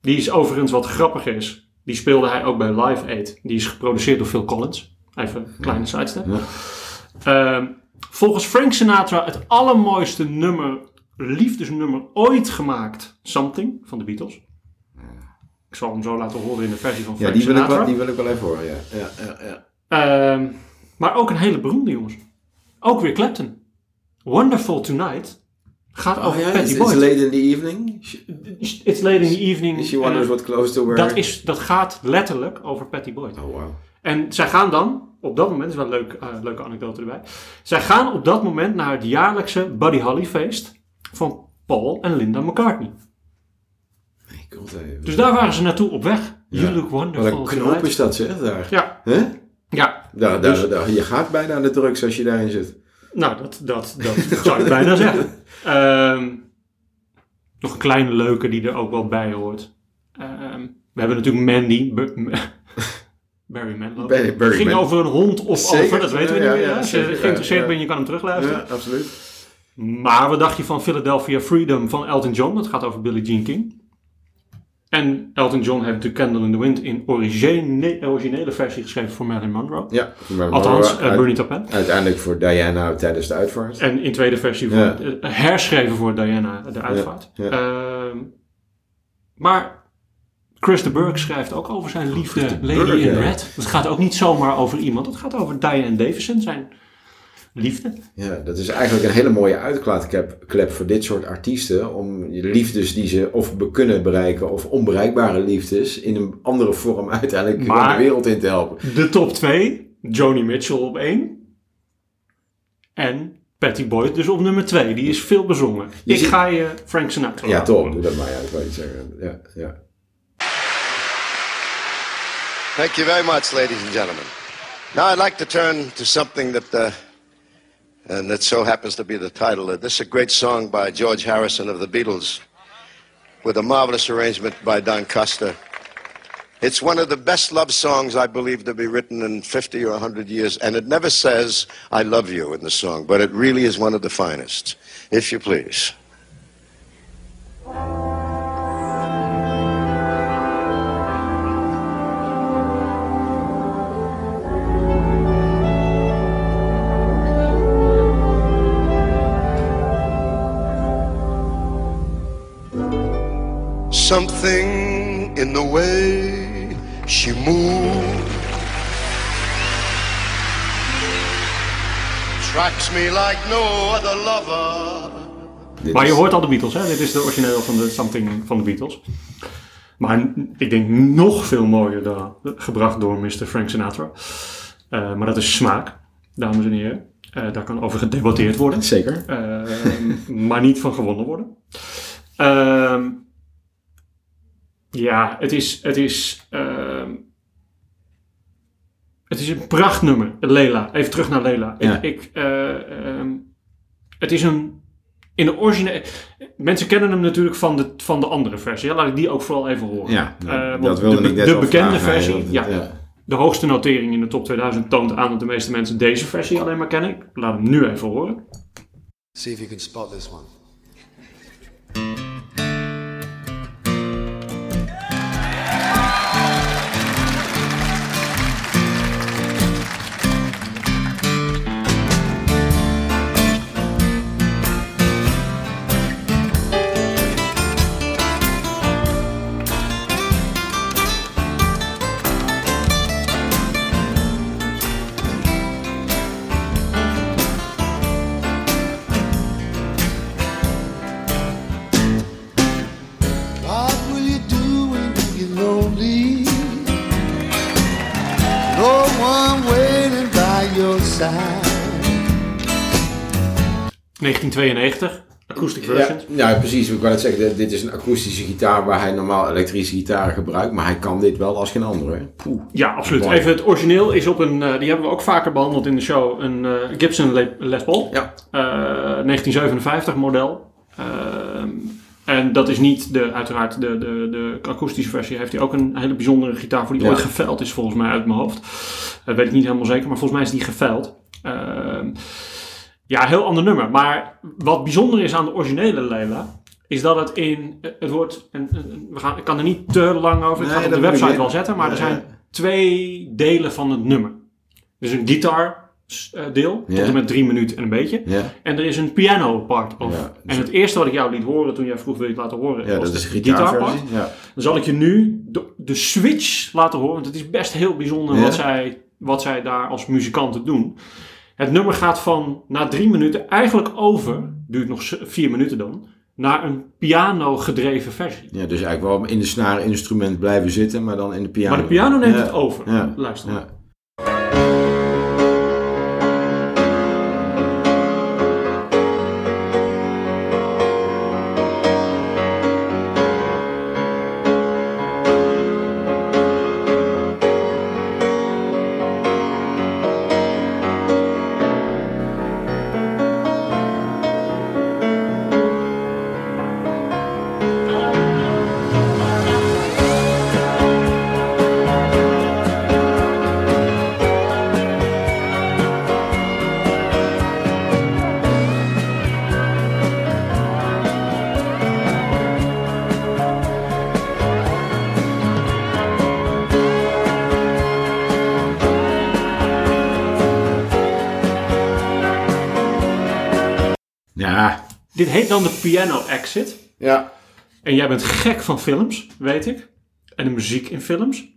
Die is overigens wat grappig is. Die speelde hij ook bij Live Aid. Die is geproduceerd door Phil Collins. Even een kleine sidestep. Ja. Ehm, volgens Frank Sinatra het allermooiste nummer, liefdesnummer ooit gemaakt. Something van de Beatles. Ik zal hem zo laten horen in de versie van Ja, Frank die wil, ik wel, die wil ik wel even horen, ja. ja, ja, ja. Ehm, maar ook een hele beroemde jongens. Ook weer Clapton. Wonderful Tonight gaat over Oh ja, Patty it's, Boyd. it's late in the evening. It's late in the evening. she wonders eh, what clothes to wear. dat, is, dat gaat letterlijk over Patty Boyd. Oh, wow. En zij gaan dan, op dat moment, is wel een leuk, eh, leuke anekdote erbij. Zij gaan op dat moment naar het jaarlijkse Buddy Holly feest van Paul en Linda McCartney. Dus daar waren ze naartoe op weg. You look Wat wonderful een knoop is dat, zeg, daar. Ja, Hè? ja. Daar, daar, Dus- daar, je gaat bijna aan de drugs als je daarin zit. Nou, dat, dat, dat zou ik bijna zeggen. Ehm, nog een kleine leuke die er ook wel bij hoort. Ehm, we hebben natuurlijk Mandy. Barry Manilow. Barry- Barry ging Man- over een hond of Zeker. over, dat weten we Ja, niet meer. ja? Als je geïnteresseerd bent, je kan hem terugluisteren. Ja, absoluut. Maar wat dacht je van Philadelphia Freedom van Elton John? Dat gaat over Billie Jean King. En Elton John heeft natuurlijk Candle in the Wind in origine, originele versie geschreven voor Marilyn Monroe. Ja, maar, Althans, maar eh, uit- Bernie Taupin. uiteindelijk voor Diana tijdens de uitvaart. En in tweede versie voor, Ja. eh, herschreven voor Diana de uitvaart. ja. Ehm, maar Chris de Burgh schrijft ook over zijn liefde Chris de Lady in. Red. Het gaat ook niet zomaar over iemand. Het gaat over Diane Davison, zijn liefde. Ja, dat is eigenlijk een hele mooie uitklaatklep klep voor dit soort artiesten. Om je liefdes die ze of kunnen bereiken of onbereikbare liefdes in een andere vorm uiteindelijk Maar- de wereld in te helpen. De top 2, Joni Mitchell op 1. En Patty Boyd dus op nummer 2. Die is veel bezongen. Je Ik ziet- ga je Frank Sinatra Ja, toch. Doe dat maar. Ja, ik wou iets zeggen. Ja, ja. Thank you very much, ladies and gentlemen. Now I'd like to turn to something that, uh, and that so happens to be the title. This is a great song by George Harrison of the Beatles, with a marvelous arrangement by Don Costa. It's one of the best love songs I believe to be written in 50 or 100 years, and it never says "I love you" in the song, but it really is one of the finest. If you please. Something in the way she moved tracks me like no other lover. Maar je hoort al de Beatles, hè? Dit is de origineel van de Something van de Beatles. Maar ik denk nog veel mooier dan, gebracht door Mr. Frank Sinatra. Eh, maar dat is smaak, dames en heren. Eh, daar kan over gedebatteerd worden. Zeker. Eh, maar niet van gewonnen worden. Ehm, ja, het is, het is, ehm, het is een prachtnummer. Lela, even terug naar Lela. Ja. Ik, ik, eh, ehm, het is een, in de originele, mensen kennen hem natuurlijk van de, van de andere versie. Ja, laat ik die ook vooral even horen. Ja, Eh, nou, dat wilde de, ik net de bekende vragen, versie, ja. de hoogste notering in de top 2000 toont aan dat de meeste mensen deze versie alleen maar kennen. Ik laat hem nu even horen. See if you can spot this one. 1992, acoustic Ja, versions. ja, precies. Ik wou net zeggen, dit- is een akoestische gitaar waar hij normaal elektrische gitaren gebruikt. Maar hij kan dit wel als geen andere. Poeh. Ja, absoluut. Even het origineel is op een, eh, die hebben we ook vaker behandeld in de show, een eh, Gibson Le- Les Paul. Ja. Eh, 1957 model. Ehm, en dat is niet de, uiteraard de, de, de akoestische versie. Heeft hij ook een hele bijzondere gitaar voor die Ja. ooit geveild is volgens mij uit mijn hoofd. Dat weet ik niet helemaal zeker, maar volgens mij is die geveild. Ehm, ja, heel ander nummer. Maar wat bijzonder is aan de originele Leila, is dat het in, het wordt, en, en- we gaan, ik kan er niet te lang over, ik Nee, ga het op de ik website wel zetten, maar er zijn twee delen van het nummer. Er is een gitaar eh, deel, tot en met drie minuten en een beetje. En er is een piano part of. Ja, dus- en het eerste wat ik jou liet horen toen jij vroeg wil je het laten horen, ja was dat is de gitaarversie. gitaarpart. Ja. Dan zal ik je nu de, de switch laten horen, want het is best heel bijzonder wat, zij, wat zij daar als muzikanten doen. Het nummer gaat van na drie minuten eigenlijk over, duurt nog vier minuten dan, naar een piano gedreven versie. ja, dus eigenlijk wel in de snaren instrument blijven zitten, maar dan in de piano. Maar de piano neemt Ja. het over. Ja. Luister. Ja. Dit heet dan de piano exit. Ja. En jij bent gek van films, weet ik. En de muziek in films.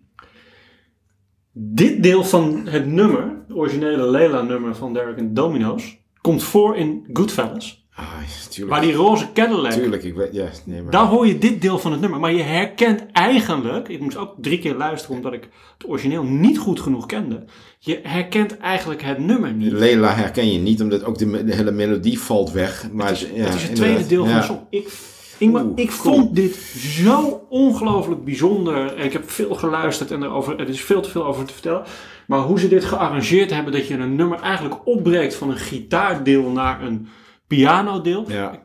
Dit deel van het nummer, het originele Lela-nummer van Derek and Domino's, komt voor in Goodfellas. Ah, tuurlijk. Waar die roze Cadillac, Tuurlijk, ik weet, ja, nee, maar... daar hoor je dit deel van het nummer. Maar je herkent eigenlijk, ik moest ook drie keer luisteren omdat ik het origineel niet goed genoeg kende. Je herkent eigenlijk het nummer niet. Lela herken je niet, omdat ook de, hele melodie valt weg. Maar Het is, ja, het, is het tweede deel van de song. Ik, Ingmar, Oeh, ik cool. vond dit zo ongelooflijk bijzonder. En ik heb veel geluisterd en erover, er is veel te veel over te vertellen. Maar hoe ze dit gearrangeerd hebben, dat je een nummer eigenlijk opbreekt van een gitaardeel naar een pianodeel. Ja,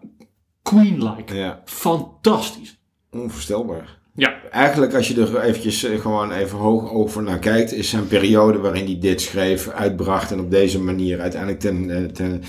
Queen-like. ja, Fantastisch. onvoorstelbaar. Ja, Eigenlijk, als je er eventjes eh, gewoon even hoog over naar kijkt, is zijn periode waarin hij dit schreef, uitbracht en op deze manier uiteindelijk ten, eh, ten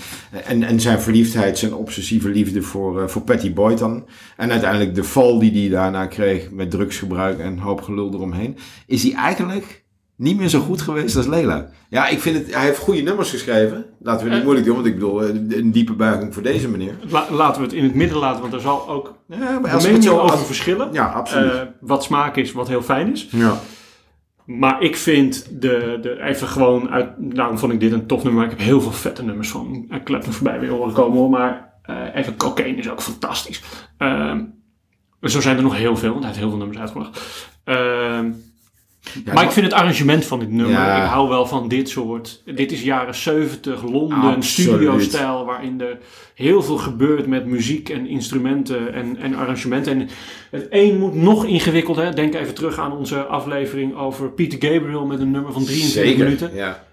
en, en zijn verliefdheid, zijn obsessieve liefde voor, eh, voor Patty Boyd dan. En uiteindelijk de val die hij daarna kreeg met drugsgebruik en hoop gelul eromheen. Is hij eigenlijk niet meer zo goed geweest als Lela. Ja, ik vind het, hij heeft goede nummers geschreven. Laten we niet Eh. moeilijk doen, want ik bedoel, eh, een diepe buiging voor deze meneer. La- laten we het in het midden laten, want er zal ook Ja, maar als het meningen over verschillen. Ja, absoluut. Eh, wat smaak is, wat heel fijn is. ja. Maar ik vind de, de even gewoon uit. Daarom vond ik dit een tof nummer. Ik heb heel veel vette nummers van uh, Clapton voorbij weer horen komen hoor. Maar eh, even cocaine is ook fantastisch. Ehm, zo zijn er nog heel veel, want hij heeft heel veel nummers uitgebracht. Ehm, Ja, maar ik vind het arrangement van dit nummer. Ja. Ik hou wel van dit soort. Dit is jaren 70 Londen, studio-stijl. Waarin er heel veel gebeurt met muziek en instrumenten en, en arrangementen. En het een moet nog ingewikkelder. Denk even terug aan onze aflevering over Peter Gabriel met een nummer van 23 Zeker, minuten. Ja.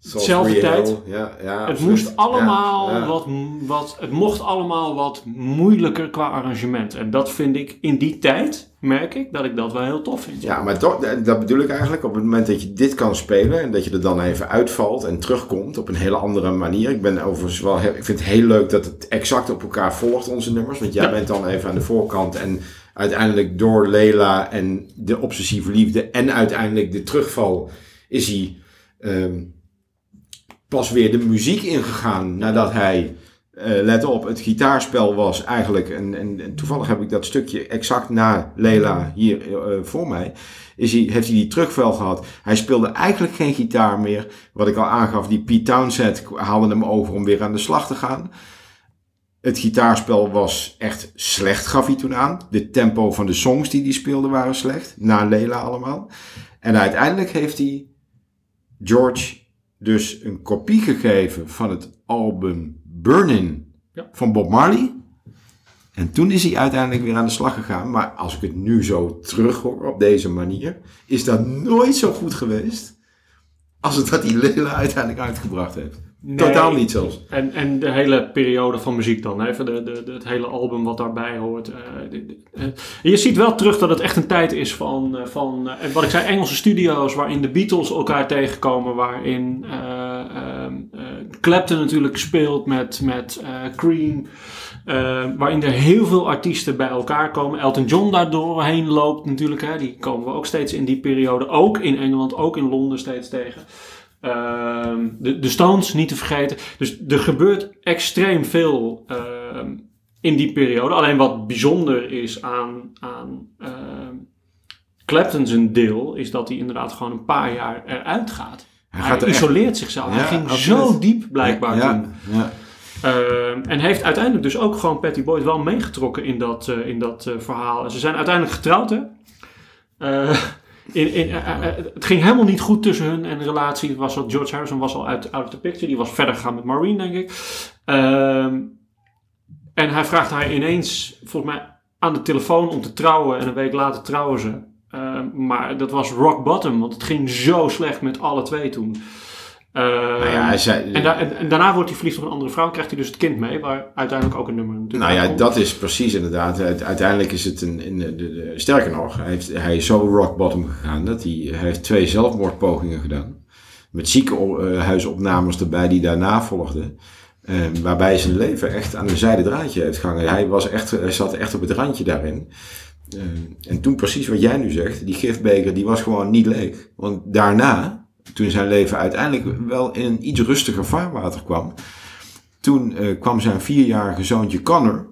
Zelfde tijd. Ja, ja, Het moest allemaal Ja. Wat, wat, het mocht allemaal wat moeilijker qua arrangement. En dat vind ik in die tijd, merk ik, dat ik dat wel heel tof vind. Ja, maar dat, dat bedoel ik eigenlijk. Op het moment dat je dit kan spelen en dat je er dan even uitvalt en terugkomt op een hele andere manier. Ik ben overigens wel, ik vind het heel leuk dat het exact op elkaar volgt, onze nummers. Want jij bent dan even aan de voorkant en uiteindelijk door Lela en de obsessieve liefde en uiteindelijk de terugval is hij ehm, pas weer de muziek ingegaan nadat hij, eh, let op, het gitaarspel was eigenlijk, en, en, toevallig heb ik dat stukje exact na Lela hier eh, voor mij, is hij, heeft hij die terugval gehad. Hij speelde eigenlijk geen gitaar meer. Wat ik al aangaf, die Pete Townsend haalde hem over om weer aan de slag te gaan. Het gitaarspel was echt slecht, gaf hij toen aan. De tempo van de songs die hij speelde waren slecht. Na Lela allemaal. En uiteindelijk heeft hij George dus een kopie gegeven van het album Burnin Ja. van Bob Marley. En toen is hij uiteindelijk weer aan de slag gegaan. Maar als ik het nu zo terughoor op deze manier, is dat nooit zo goed geweest als het dat hij Lela uiteindelijk uitgebracht heeft. Nee. Totaal niet zelfs. En, en de hele periode van muziek dan, even de, de, de- het hele album wat daarbij hoort. eh, de- de- eh, je ziet wel terug dat het echt een tijd is van, eh, van en wat ik zei, Engelse studio's waarin de Beatles elkaar tegenkomen, waarin eh, ehm, eh, Clapton natuurlijk speelt met, met Cream. waarin er heel veel artiesten bij elkaar komen. Elton John daar doorheen loopt natuurlijk. Hè. Die komen we ook steeds in die periode. Ook in Engeland, ook in Londen steeds tegen. Ehm, de, de Stones niet te vergeten. Dus er gebeurt extreem veel ehm, in die periode. Alleen wat bijzonder is aan, aan ehm, Clapton zijn deel, is dat hij inderdaad gewoon een paar jaar eruit gaat. Hij, gaat er echt- isoleert zichzelf. Ja, hij ging absoluut. zo diep blijkbaar ja. Ehm, en heeft uiteindelijk dus ook gewoon Patty Boyd wel meegetrokken in dat, eh, in dat eh, verhaal. En ze zijn uiteindelijk getrouwd, hè? Eh, in, in, eh, het ging helemaal niet goed tussen hun en de relatie. Het was al, George Harrison was al uit out of the picture. Die was verder gegaan met Maureen, denk ik. Ehm, en hij vraagt haar ineens, volgens mij, aan de telefoon om te trouwen. En een week later trouwen ze. Ehm, maar dat was rock bottom, want het ging zo slecht met alle twee toen. Ehm, Nou ja, en, da- en, en daarna wordt hij verliefd op een andere vrouw, krijgt hij dus het kind mee, waar uiteindelijk ook een nummer natuurlijk Nou ja, dat is precies inderdaad. Uite- Uiteindelijk is het een. een de, de- sterker nog, hij, heeft, hij is zo rock bottom gegaan dat hij, hij heeft twee zelfmoordpogingen gedaan. Met ziekenhuisopnames erbij die daarna volgden. eh, waarbij zijn leven echt aan een zijde draadje heeft gehangen. Hij, was echt, hij zat echt op het randje daarin. Eh, en toen precies wat jij nu zegt, die gifbeker die was gewoon niet leeg. Want daarna, toen zijn leven uiteindelijk wel in een iets rustiger vaarwater kwam, toen eh, kwam zijn vierjarige zoontje Connor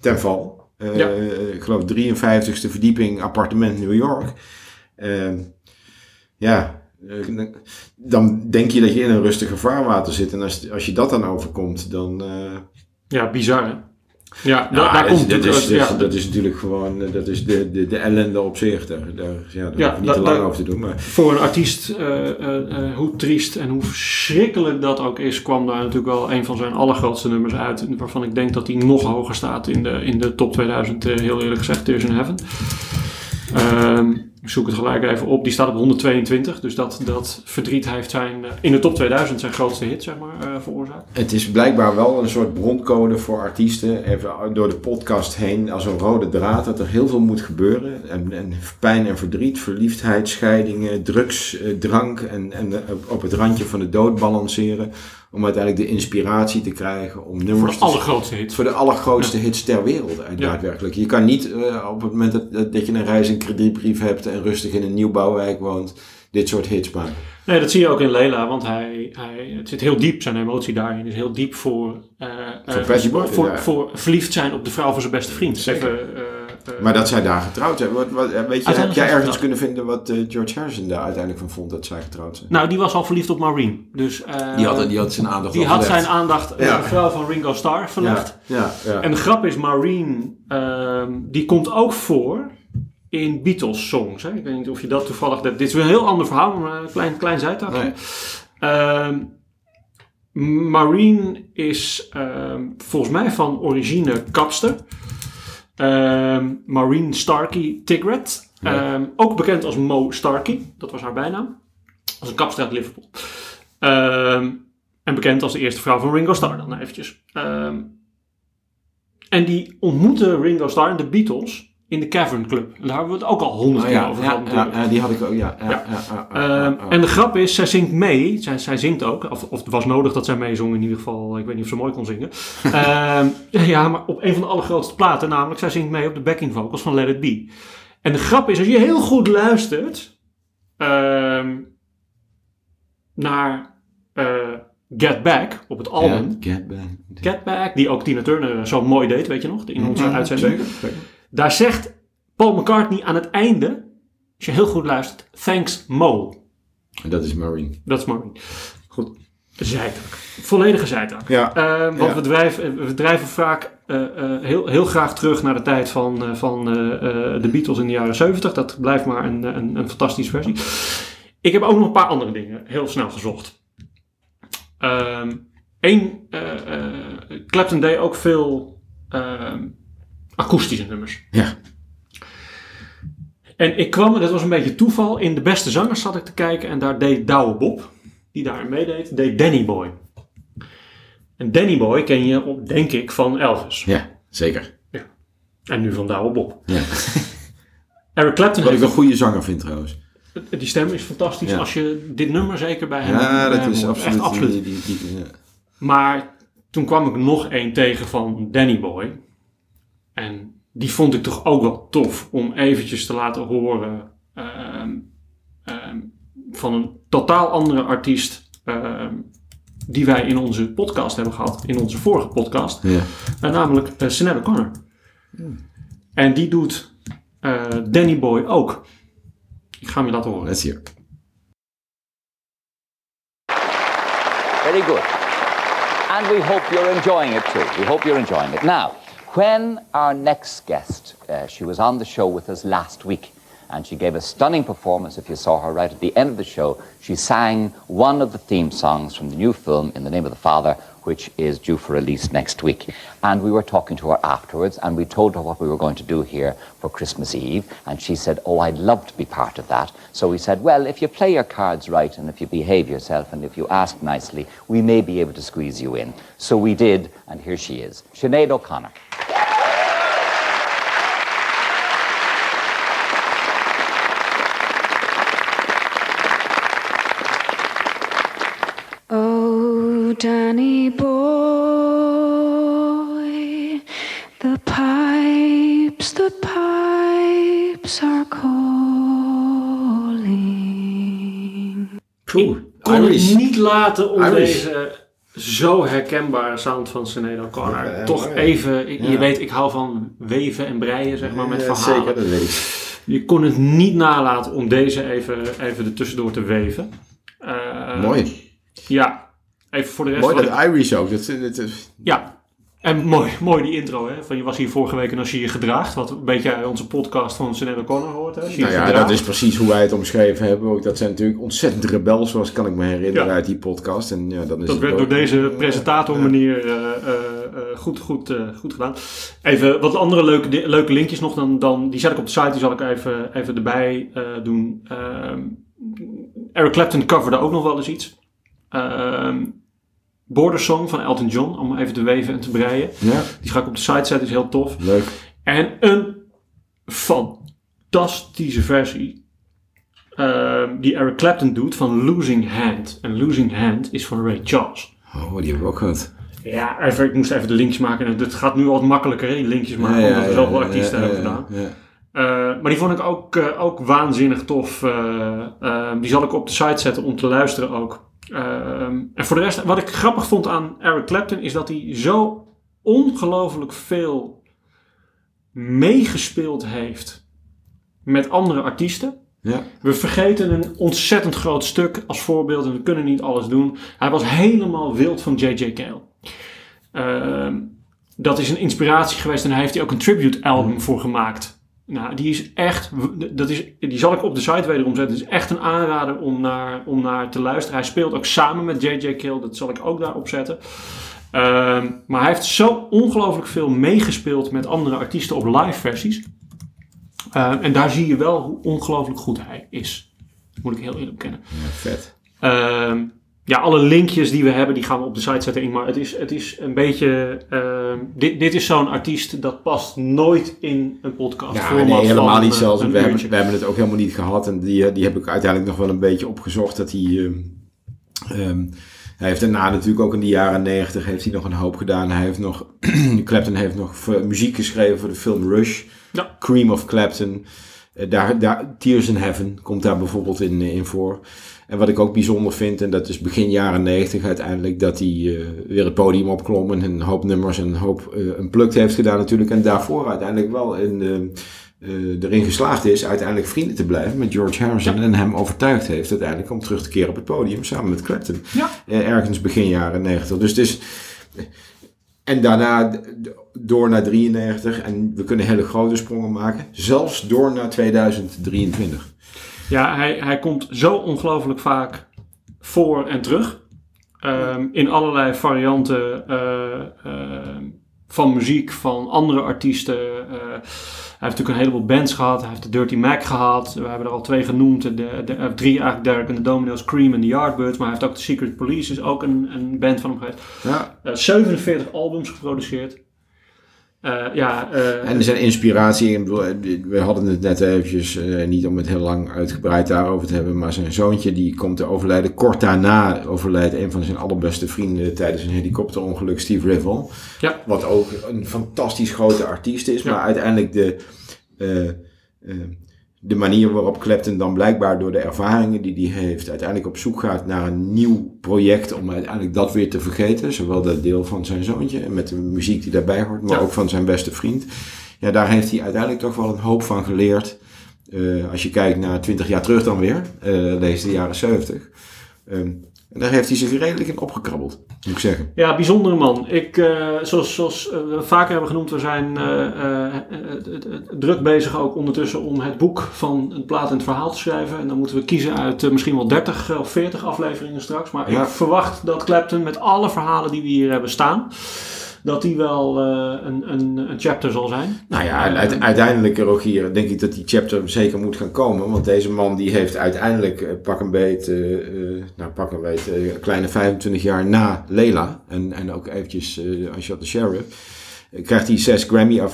ten val. Eh, Ja. Ik geloof 53ste verdieping appartement New York. Eh, ja, eh, dan denk je dat je in een rustiger vaarwater zit. En als, als je dat dan overkomt, dan... Ja, bizar hè? Ja, nou, daar dat, komt dat, is, dat, is, ja, dat is natuurlijk gewoon eh, dat is de, de, de ellende op zich. Daar, daar, ja, daar niet da- te lang over te doen. Maar Voor een artiest, eh, eh, hoe triest en hoe verschrikkelijk dat ook is, kwam daar natuurlijk wel een van zijn allergrootste nummers uit. Waarvan ik denk dat hij nog hoger staat in de, in de top 2000, eh, heel eerlijk gezegd, Tears in Heaven. Ehm, ik zoek het gelijk even op. Die staat op 122, dus dat, dat verdriet heeft zijn, eh, in de top 2000 zijn grootste hit, zeg maar, eh, veroorzaakt. het is blijkbaar wel een soort broncode voor artiesten. Even door de podcast heen als een rode draad. Dat er heel veel moet gebeuren. En, en pijn en verdriet, verliefdheid, scheidingen, drugs, eh, drank. En, en op het randje van de dood balanceren. Om uiteindelijk de inspiratie te krijgen om Voor nummers de te allergrootste hit. voor de allergrootste hits ter wereld uit Ja. daadwerkelijk. Je kan niet eh, op het moment dat, dat je een reis- en kredietbrief hebt en rustig in een nieuwbouwwijk woont, dit soort hits maken. Nee, dat zie je ook in Lela, want hij, hij, het zit heel diep, zijn emotie daarin is heel diep voor, eh, Voor eh, Boy, voor, voor verliefd zijn op de vrouw van zijn beste vriend. Zeker. Even, eh, eh, Maar dat zij daar getrouwd zijn. Wat, wat, weet je, heb jij ergens getrouwd. kunnen vinden wat eh, George Harrison daar uiteindelijk van vond dat zij getrouwd zijn? Nou, die was al verliefd op Maureen. Dus, eh, die, had, die had zijn aandacht die had zijn aandacht op Ja. de vrouw van Ringo Starr verlegd. Ja, ja, ja. En de grap is, Maureen, ehm, die komt ook voor in Beatles songs. Hè? Ik weet niet of je dat toevallig... Dit is weer een heel ander verhaal, maar een klein, klein zijtakje. Nee. Ehm, Maureen is ehm, volgens mij van origine kapster. Ehm Maureen Starkey Tigret. Ja. Ehm, ook bekend als Mo Starkey. Dat was haar bijnaam. Als een kapster uit Liverpool. Ehm, en bekend als de eerste vrouw van Ringo Starr dan eventjes. En die ontmoette Ringo Starr en de Beatles in de Cavern Club. En daar hebben we het ook al honderd Oh, keer ja, over ja, gehad ja, ja, die had ik ook. Ja, Ehm, ja. En de grap is, zij zingt mee. Zij, zij zingt ook. Of, of het was nodig dat zij meezong in ieder geval. Ik weet niet of ze mooi kon zingen. Ehm, ja, maar op een van de allergrootste platen. Namelijk, zij zingt mee op de backing vocals van Let It Be. En de grap is, als je heel goed luistert... ehm, naar eh, Get Back op het album... Get Back. Get Back, die ook Tina Turner zo mooi deed, weet je nog? In onze uitzending. zeker, zeker. Daar zegt Paul McCartney aan het einde... Als je heel goed luistert... Thanks Mo. En dat is Marine. Dat is Maureen. Goed. Zijtak. Volledige zijtak. Ja. Eh, want Ja. we, drijven, we drijven vaak eh, eh, heel, heel graag terug naar de tijd van, eh, van eh, eh, de Beatles in de jaren 70. Dat blijft maar een, een, een fantastische versie. Ik heb ook nog een paar andere dingen heel snel gezocht. Ehm Eén, eh, eh, Clapton deed ook veel ehm, akoestische nummers. Ja. En ik kwam, dat was een beetje toeval, in de beste zangers zat ik te kijken en daar deed Douwe Bob, die daar meedeed, deed Danny Boy. En Danny Boy ken je, denk ik, van Elvis. Ja, zeker. En nu van Douwe Bob. Ja. Eric Clapton Wat ik een goede zanger vind trouwens. die stem is fantastisch Ja. als je dit nummer zeker bij hem Ja, dat hem is absoluut. Echt absoluut. Die, die, die- ja. Maar toen kwam ik nog één tegen van Danny Boy. En die vond ik toch ook wel tof om eventjes te laten horen ehm, ehm, van een totaal andere artiest ehm, die wij in onze podcast hebben gehad, in onze vorige podcast. Ja. Eh, namelijk uh, Sinead O'Connor. En die doet eh, Danny Boy ook. Ik ga hem je laten horen. Let's hear. Very good. And we hope you're enjoying it too. We hope you're enjoying it. Now, when our next guest, uh, she was on the show with us last week, and she gave a stunning performance. If you saw her right at the end of the show, she sang one of the theme songs from the new film, In the Name of the Father, which is due for release next week. And we were talking to her afterwards, and we told her what we were going to do here for Christmas Eve. And she said, Oh, I'd love to be part of that. So we said, Well, if you play your cards right, and if you behave yourself, and if you ask nicely, we may be able to squeeze you in. So we did, and here she is Sinead O'Connor. Danny boy, the pipes, the pipes are calling. Cool. kon het Irish. niet laten om Irish. deze zo herkenbare sound van Sinead O'Connor Ja, ja, toch even... Je Ja. weet, ik hou van weven en breien, zeg maar, met Ja, verhalen. Zeker, dat weet ik. Je kon het niet nalaten om deze even, even er tussendoor te weven. Eh, Mooi. Ja, even voor de rest... Mooi dat ik- Irish ook. Dat, dat, dat- ja, en mooi, mooi die intro, hè. Van, je was hier vorige week en als je je gedraagt. Wat een beetje uit onze podcast van Sinead O'Connor hoort, hè. Nou ja, dat is precies hoe wij het omschreven hebben. Ook dat zijn natuurlijk ontzettend rebels, zoals kan ik me herinneren Ja. uit die podcast. En ja, dan is Dat werd ook- door deze presentator manier eh, eh, eh, goed, goed, goed gedaan. Even wat andere leuke, leuke linkjes nog. Dan, dan, die zet ik op de site, die zal ik even, even erbij doen. Ehm, Eric Clapton coverde ook nog wel eens iets. Ehm Border Song van Elton John, om even te weven en te breien. Ja, Die ga ik op de site zetten, is heel tof. leuk. En een fantastische versie. ehm, die Eric Clapton doet van Losing Hand. En Losing Hand is van Ray Charles. Oh, die hebben we ook gehad. Ja, even, ik moest even de links maken. En Het gaat nu wat makkelijker, hè, die linkjes maken, omdat we zoveel artiesten ja, hebben ja, gedaan. ja. Eh, maar die vond ik ook, eh, ook waanzinnig tof. Eh, eh, die zal ik op de site zetten om te luisteren ook. Ehm, en voor de rest, wat ik grappig vond aan Eric Clapton is dat hij zo ongelooflijk veel meegespeeld heeft met andere artiesten. Ja. We vergeten een ontzettend groot stuk als voorbeeld en we kunnen niet alles doen. Hij was helemaal wild van J.J. Cale. Ehm, dat is een inspiratie geweest en daar heeft hij ook een tribute album voor gemaakt. Nou, die is echt, dat is, die zal ik op de site wederom zetten. Het is echt een aanrader om naar, om naar te luisteren. Hij speelt ook samen met J.J. Cale, dat zal ik ook daarop zetten. Ehm, maar hij heeft zo ongelooflijk veel meegespeeld met andere artiesten op live versies. Ehm, en daar zie je wel hoe ongelooflijk goed hij is. Dat moet ik heel eerlijk bekennen. Ja, vet. Ehm, ja, alle linkjes die we hebben, die gaan we op de site zetten. Maar het is, het is een beetje... ehm, dit, dit is zo'n artiest dat past nooit in een podcast. Ja, nee, helemaal van, niet zelfs. We hebben, we hebben het ook helemaal niet gehad. En die, eh, die heb ik uiteindelijk nog wel een beetje opgezocht. Dat hij... ehm, ehm, hij heeft daarna natuurlijk ook in de jaren negentig heeft hij nog een hoop gedaan. Hij heeft nog... Clapton heeft nog muziek geschreven voor de film Rush. Ja. Cream of Clapton. Eh, daar, daar, Tears in Heaven komt daar bijvoorbeeld in, eh, in voor. En wat ik ook bijzonder vind, en dat is begin jaren 90 uiteindelijk, dat hij eh, weer het podium opklom en een hoop nummers en een hoop eh een plukt heeft gedaan natuurlijk. En daarvoor uiteindelijk wel in, eh, eh, erin geslaagd is uiteindelijk vrienden te blijven met George Harrison. En hem overtuigd heeft uiteindelijk om terug te keren op het podium samen met Clapton. Ja. Eh, ergens begin jaren 90. Dus het is... En daarna door naar 93 en we kunnen hele grote sprongen maken. Zelfs door naar 2023. Ja, hij, hij komt zo ongelooflijk vaak voor en terug. Ehm, in allerlei varianten eh, ehm, van muziek, van andere artiesten. Eh, hij heeft natuurlijk een heleboel bands gehad. Hij heeft de Dirty Mac gehad. We hebben er al twee genoemd. De, de, eh, drie eigenlijk, Derek en de Domino's, Cream en de Yardbirds. Maar hij heeft ook de Secret Police, is ook een, een band van hem geweest. Ja. Eh, 47 albums geproduceerd. Eh, ja, eh, En zijn inspiratie, eh, we hadden het net eventjes, niet om het heel lang uitgebreid daarover te hebben, maar zijn zoontje die komt te overlijden. Kort daarna overlijdt een van zijn allerbeste vrienden tijdens een helikopterongeluk, Steve Rivel. Ja. Wat ook een fantastisch grote artiest is, Ja. maar uiteindelijk de, de manier waarop Clapton dan blijkbaar door de ervaringen die hij heeft, uiteindelijk op zoek gaat naar een nieuw project om uiteindelijk dat weer te vergeten. Zowel dat deel van zijn zoontje en met de muziek die daarbij hoort, maar Ja. ook van zijn beste vriend. Ja, daar heeft hij uiteindelijk toch wel een hoop van geleerd. Eh, als je kijkt naar 20 jaar terug dan weer, eh deze jaren 70. Ehm, en daar heeft hij zich redelijk in opgekrabbeld, moet ik zeggen. Ja, bijzondere man. Ik, eh, zoals, zoals eh, we vaker hebben genoemd, we zijn eh, druk bezig ook ondertussen om het boek van het plaat en het verhaal te schrijven. En dan moeten we kiezen uit misschien wel 30 of 40 afleveringen straks. Maar Ja. ik verwacht dat Clapton met alle verhalen die we hier hebben staan, dat die wel eh, een, een, een chapter zal zijn. Nou ja, uite- uiteindelijk, Rogier, denk ik dat die chapter zeker moet gaan komen. Want deze man die heeft uiteindelijk eh, pak een beet, eh, eh, nou pak een beet, eh, kleine 25 jaar na Lela. En, en ook eventjes eh als Shot the Sheriff. eh, Krijgt hij zes Grammy eh,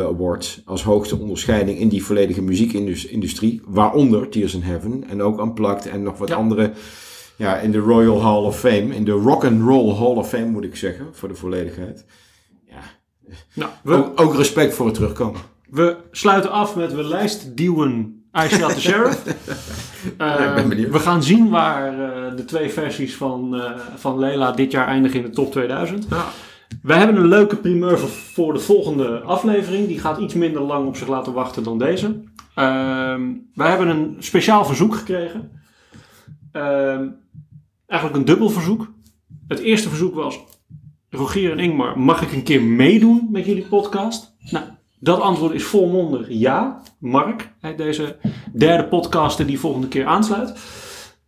Awards als hoogste onderscheiding in die volledige muziekindustrie. Waaronder Tears in Heaven en ook Unplugged en nog wat Ja. andere. Ja, in de Royal Hall of Fame. In de Rock and Roll Hall of Fame moet ik zeggen, voor de volledigheid. Ja, Nou, we, ook, ook respect voor het terugkomen. we sluiten af met we lijstduwen I Shot the Sheriff. Ja, ik ben Eh, benieuwd. we gaan zien waar eh, de twee versies van, eh, van Lela dit jaar eindigen in de top 2000. Wij hebben een leuke primeur voor, de volgende aflevering. Die gaat iets minder lang op zich laten wachten dan deze. Ehm, wij hebben een speciaal verzoek gekregen. Eigenlijk een dubbel verzoek. Het eerste verzoek was... Rogier en Ingmar, mag ik een keer meedoen met jullie podcast? Nou, dat antwoord is volmondig ja. Mark, deze derde podcaster die volgende keer aansluit.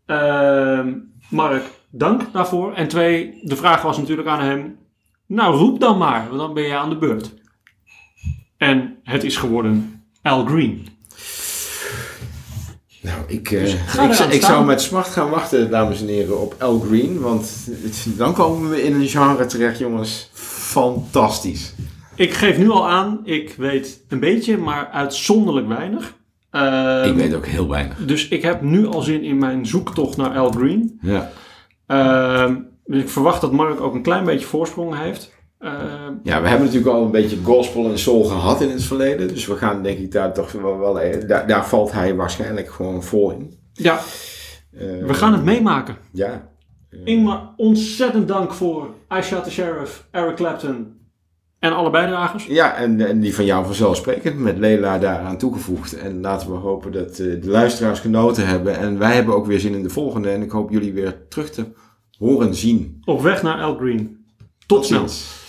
Ehm, Mark, dank daarvoor. En twee, de vraag was natuurlijk aan hem... Nou, roep dan maar, want dan ben je aan de beurt. En het is geworden Al Green. Nou, ik, eh, Dus ga ik, ik zou met smart gaan wachten, dames en heren, op Al Green. Want het- dan komen we in een genre terecht, jongens. Fantastisch. Ik geef nu al aan, ik weet een beetje, maar uitzonderlijk weinig. Ehm, ik weet ook heel weinig. Dus ik heb nu al zin in mijn zoektocht naar Al Green. Ja. Ehm, dus ik verwacht dat Mark ook een klein beetje voorsprong heeft. Ja, we hebben natuurlijk al een beetje gospel en soul gehad in het verleden. Dus we gaan denk ik daar toch wel, wel eh, daar, daar valt hij waarschijnlijk gewoon voor in. ja, Eh, we gaan het meemaken. Ja, Ingmar, ontzettend dank voor I Shot the Sheriff, Eric Clapton en alle bijdragers. ja en, en die van jou vanzelfsprekend met Lela daaraan toegevoegd. En laten we hopen dat eh, de luisteraars genoten hebben. En wij hebben ook weer zin in de volgende. En ik hoop jullie weer terug te horen zien. Op weg naar El Green. Tot, snel. ziens.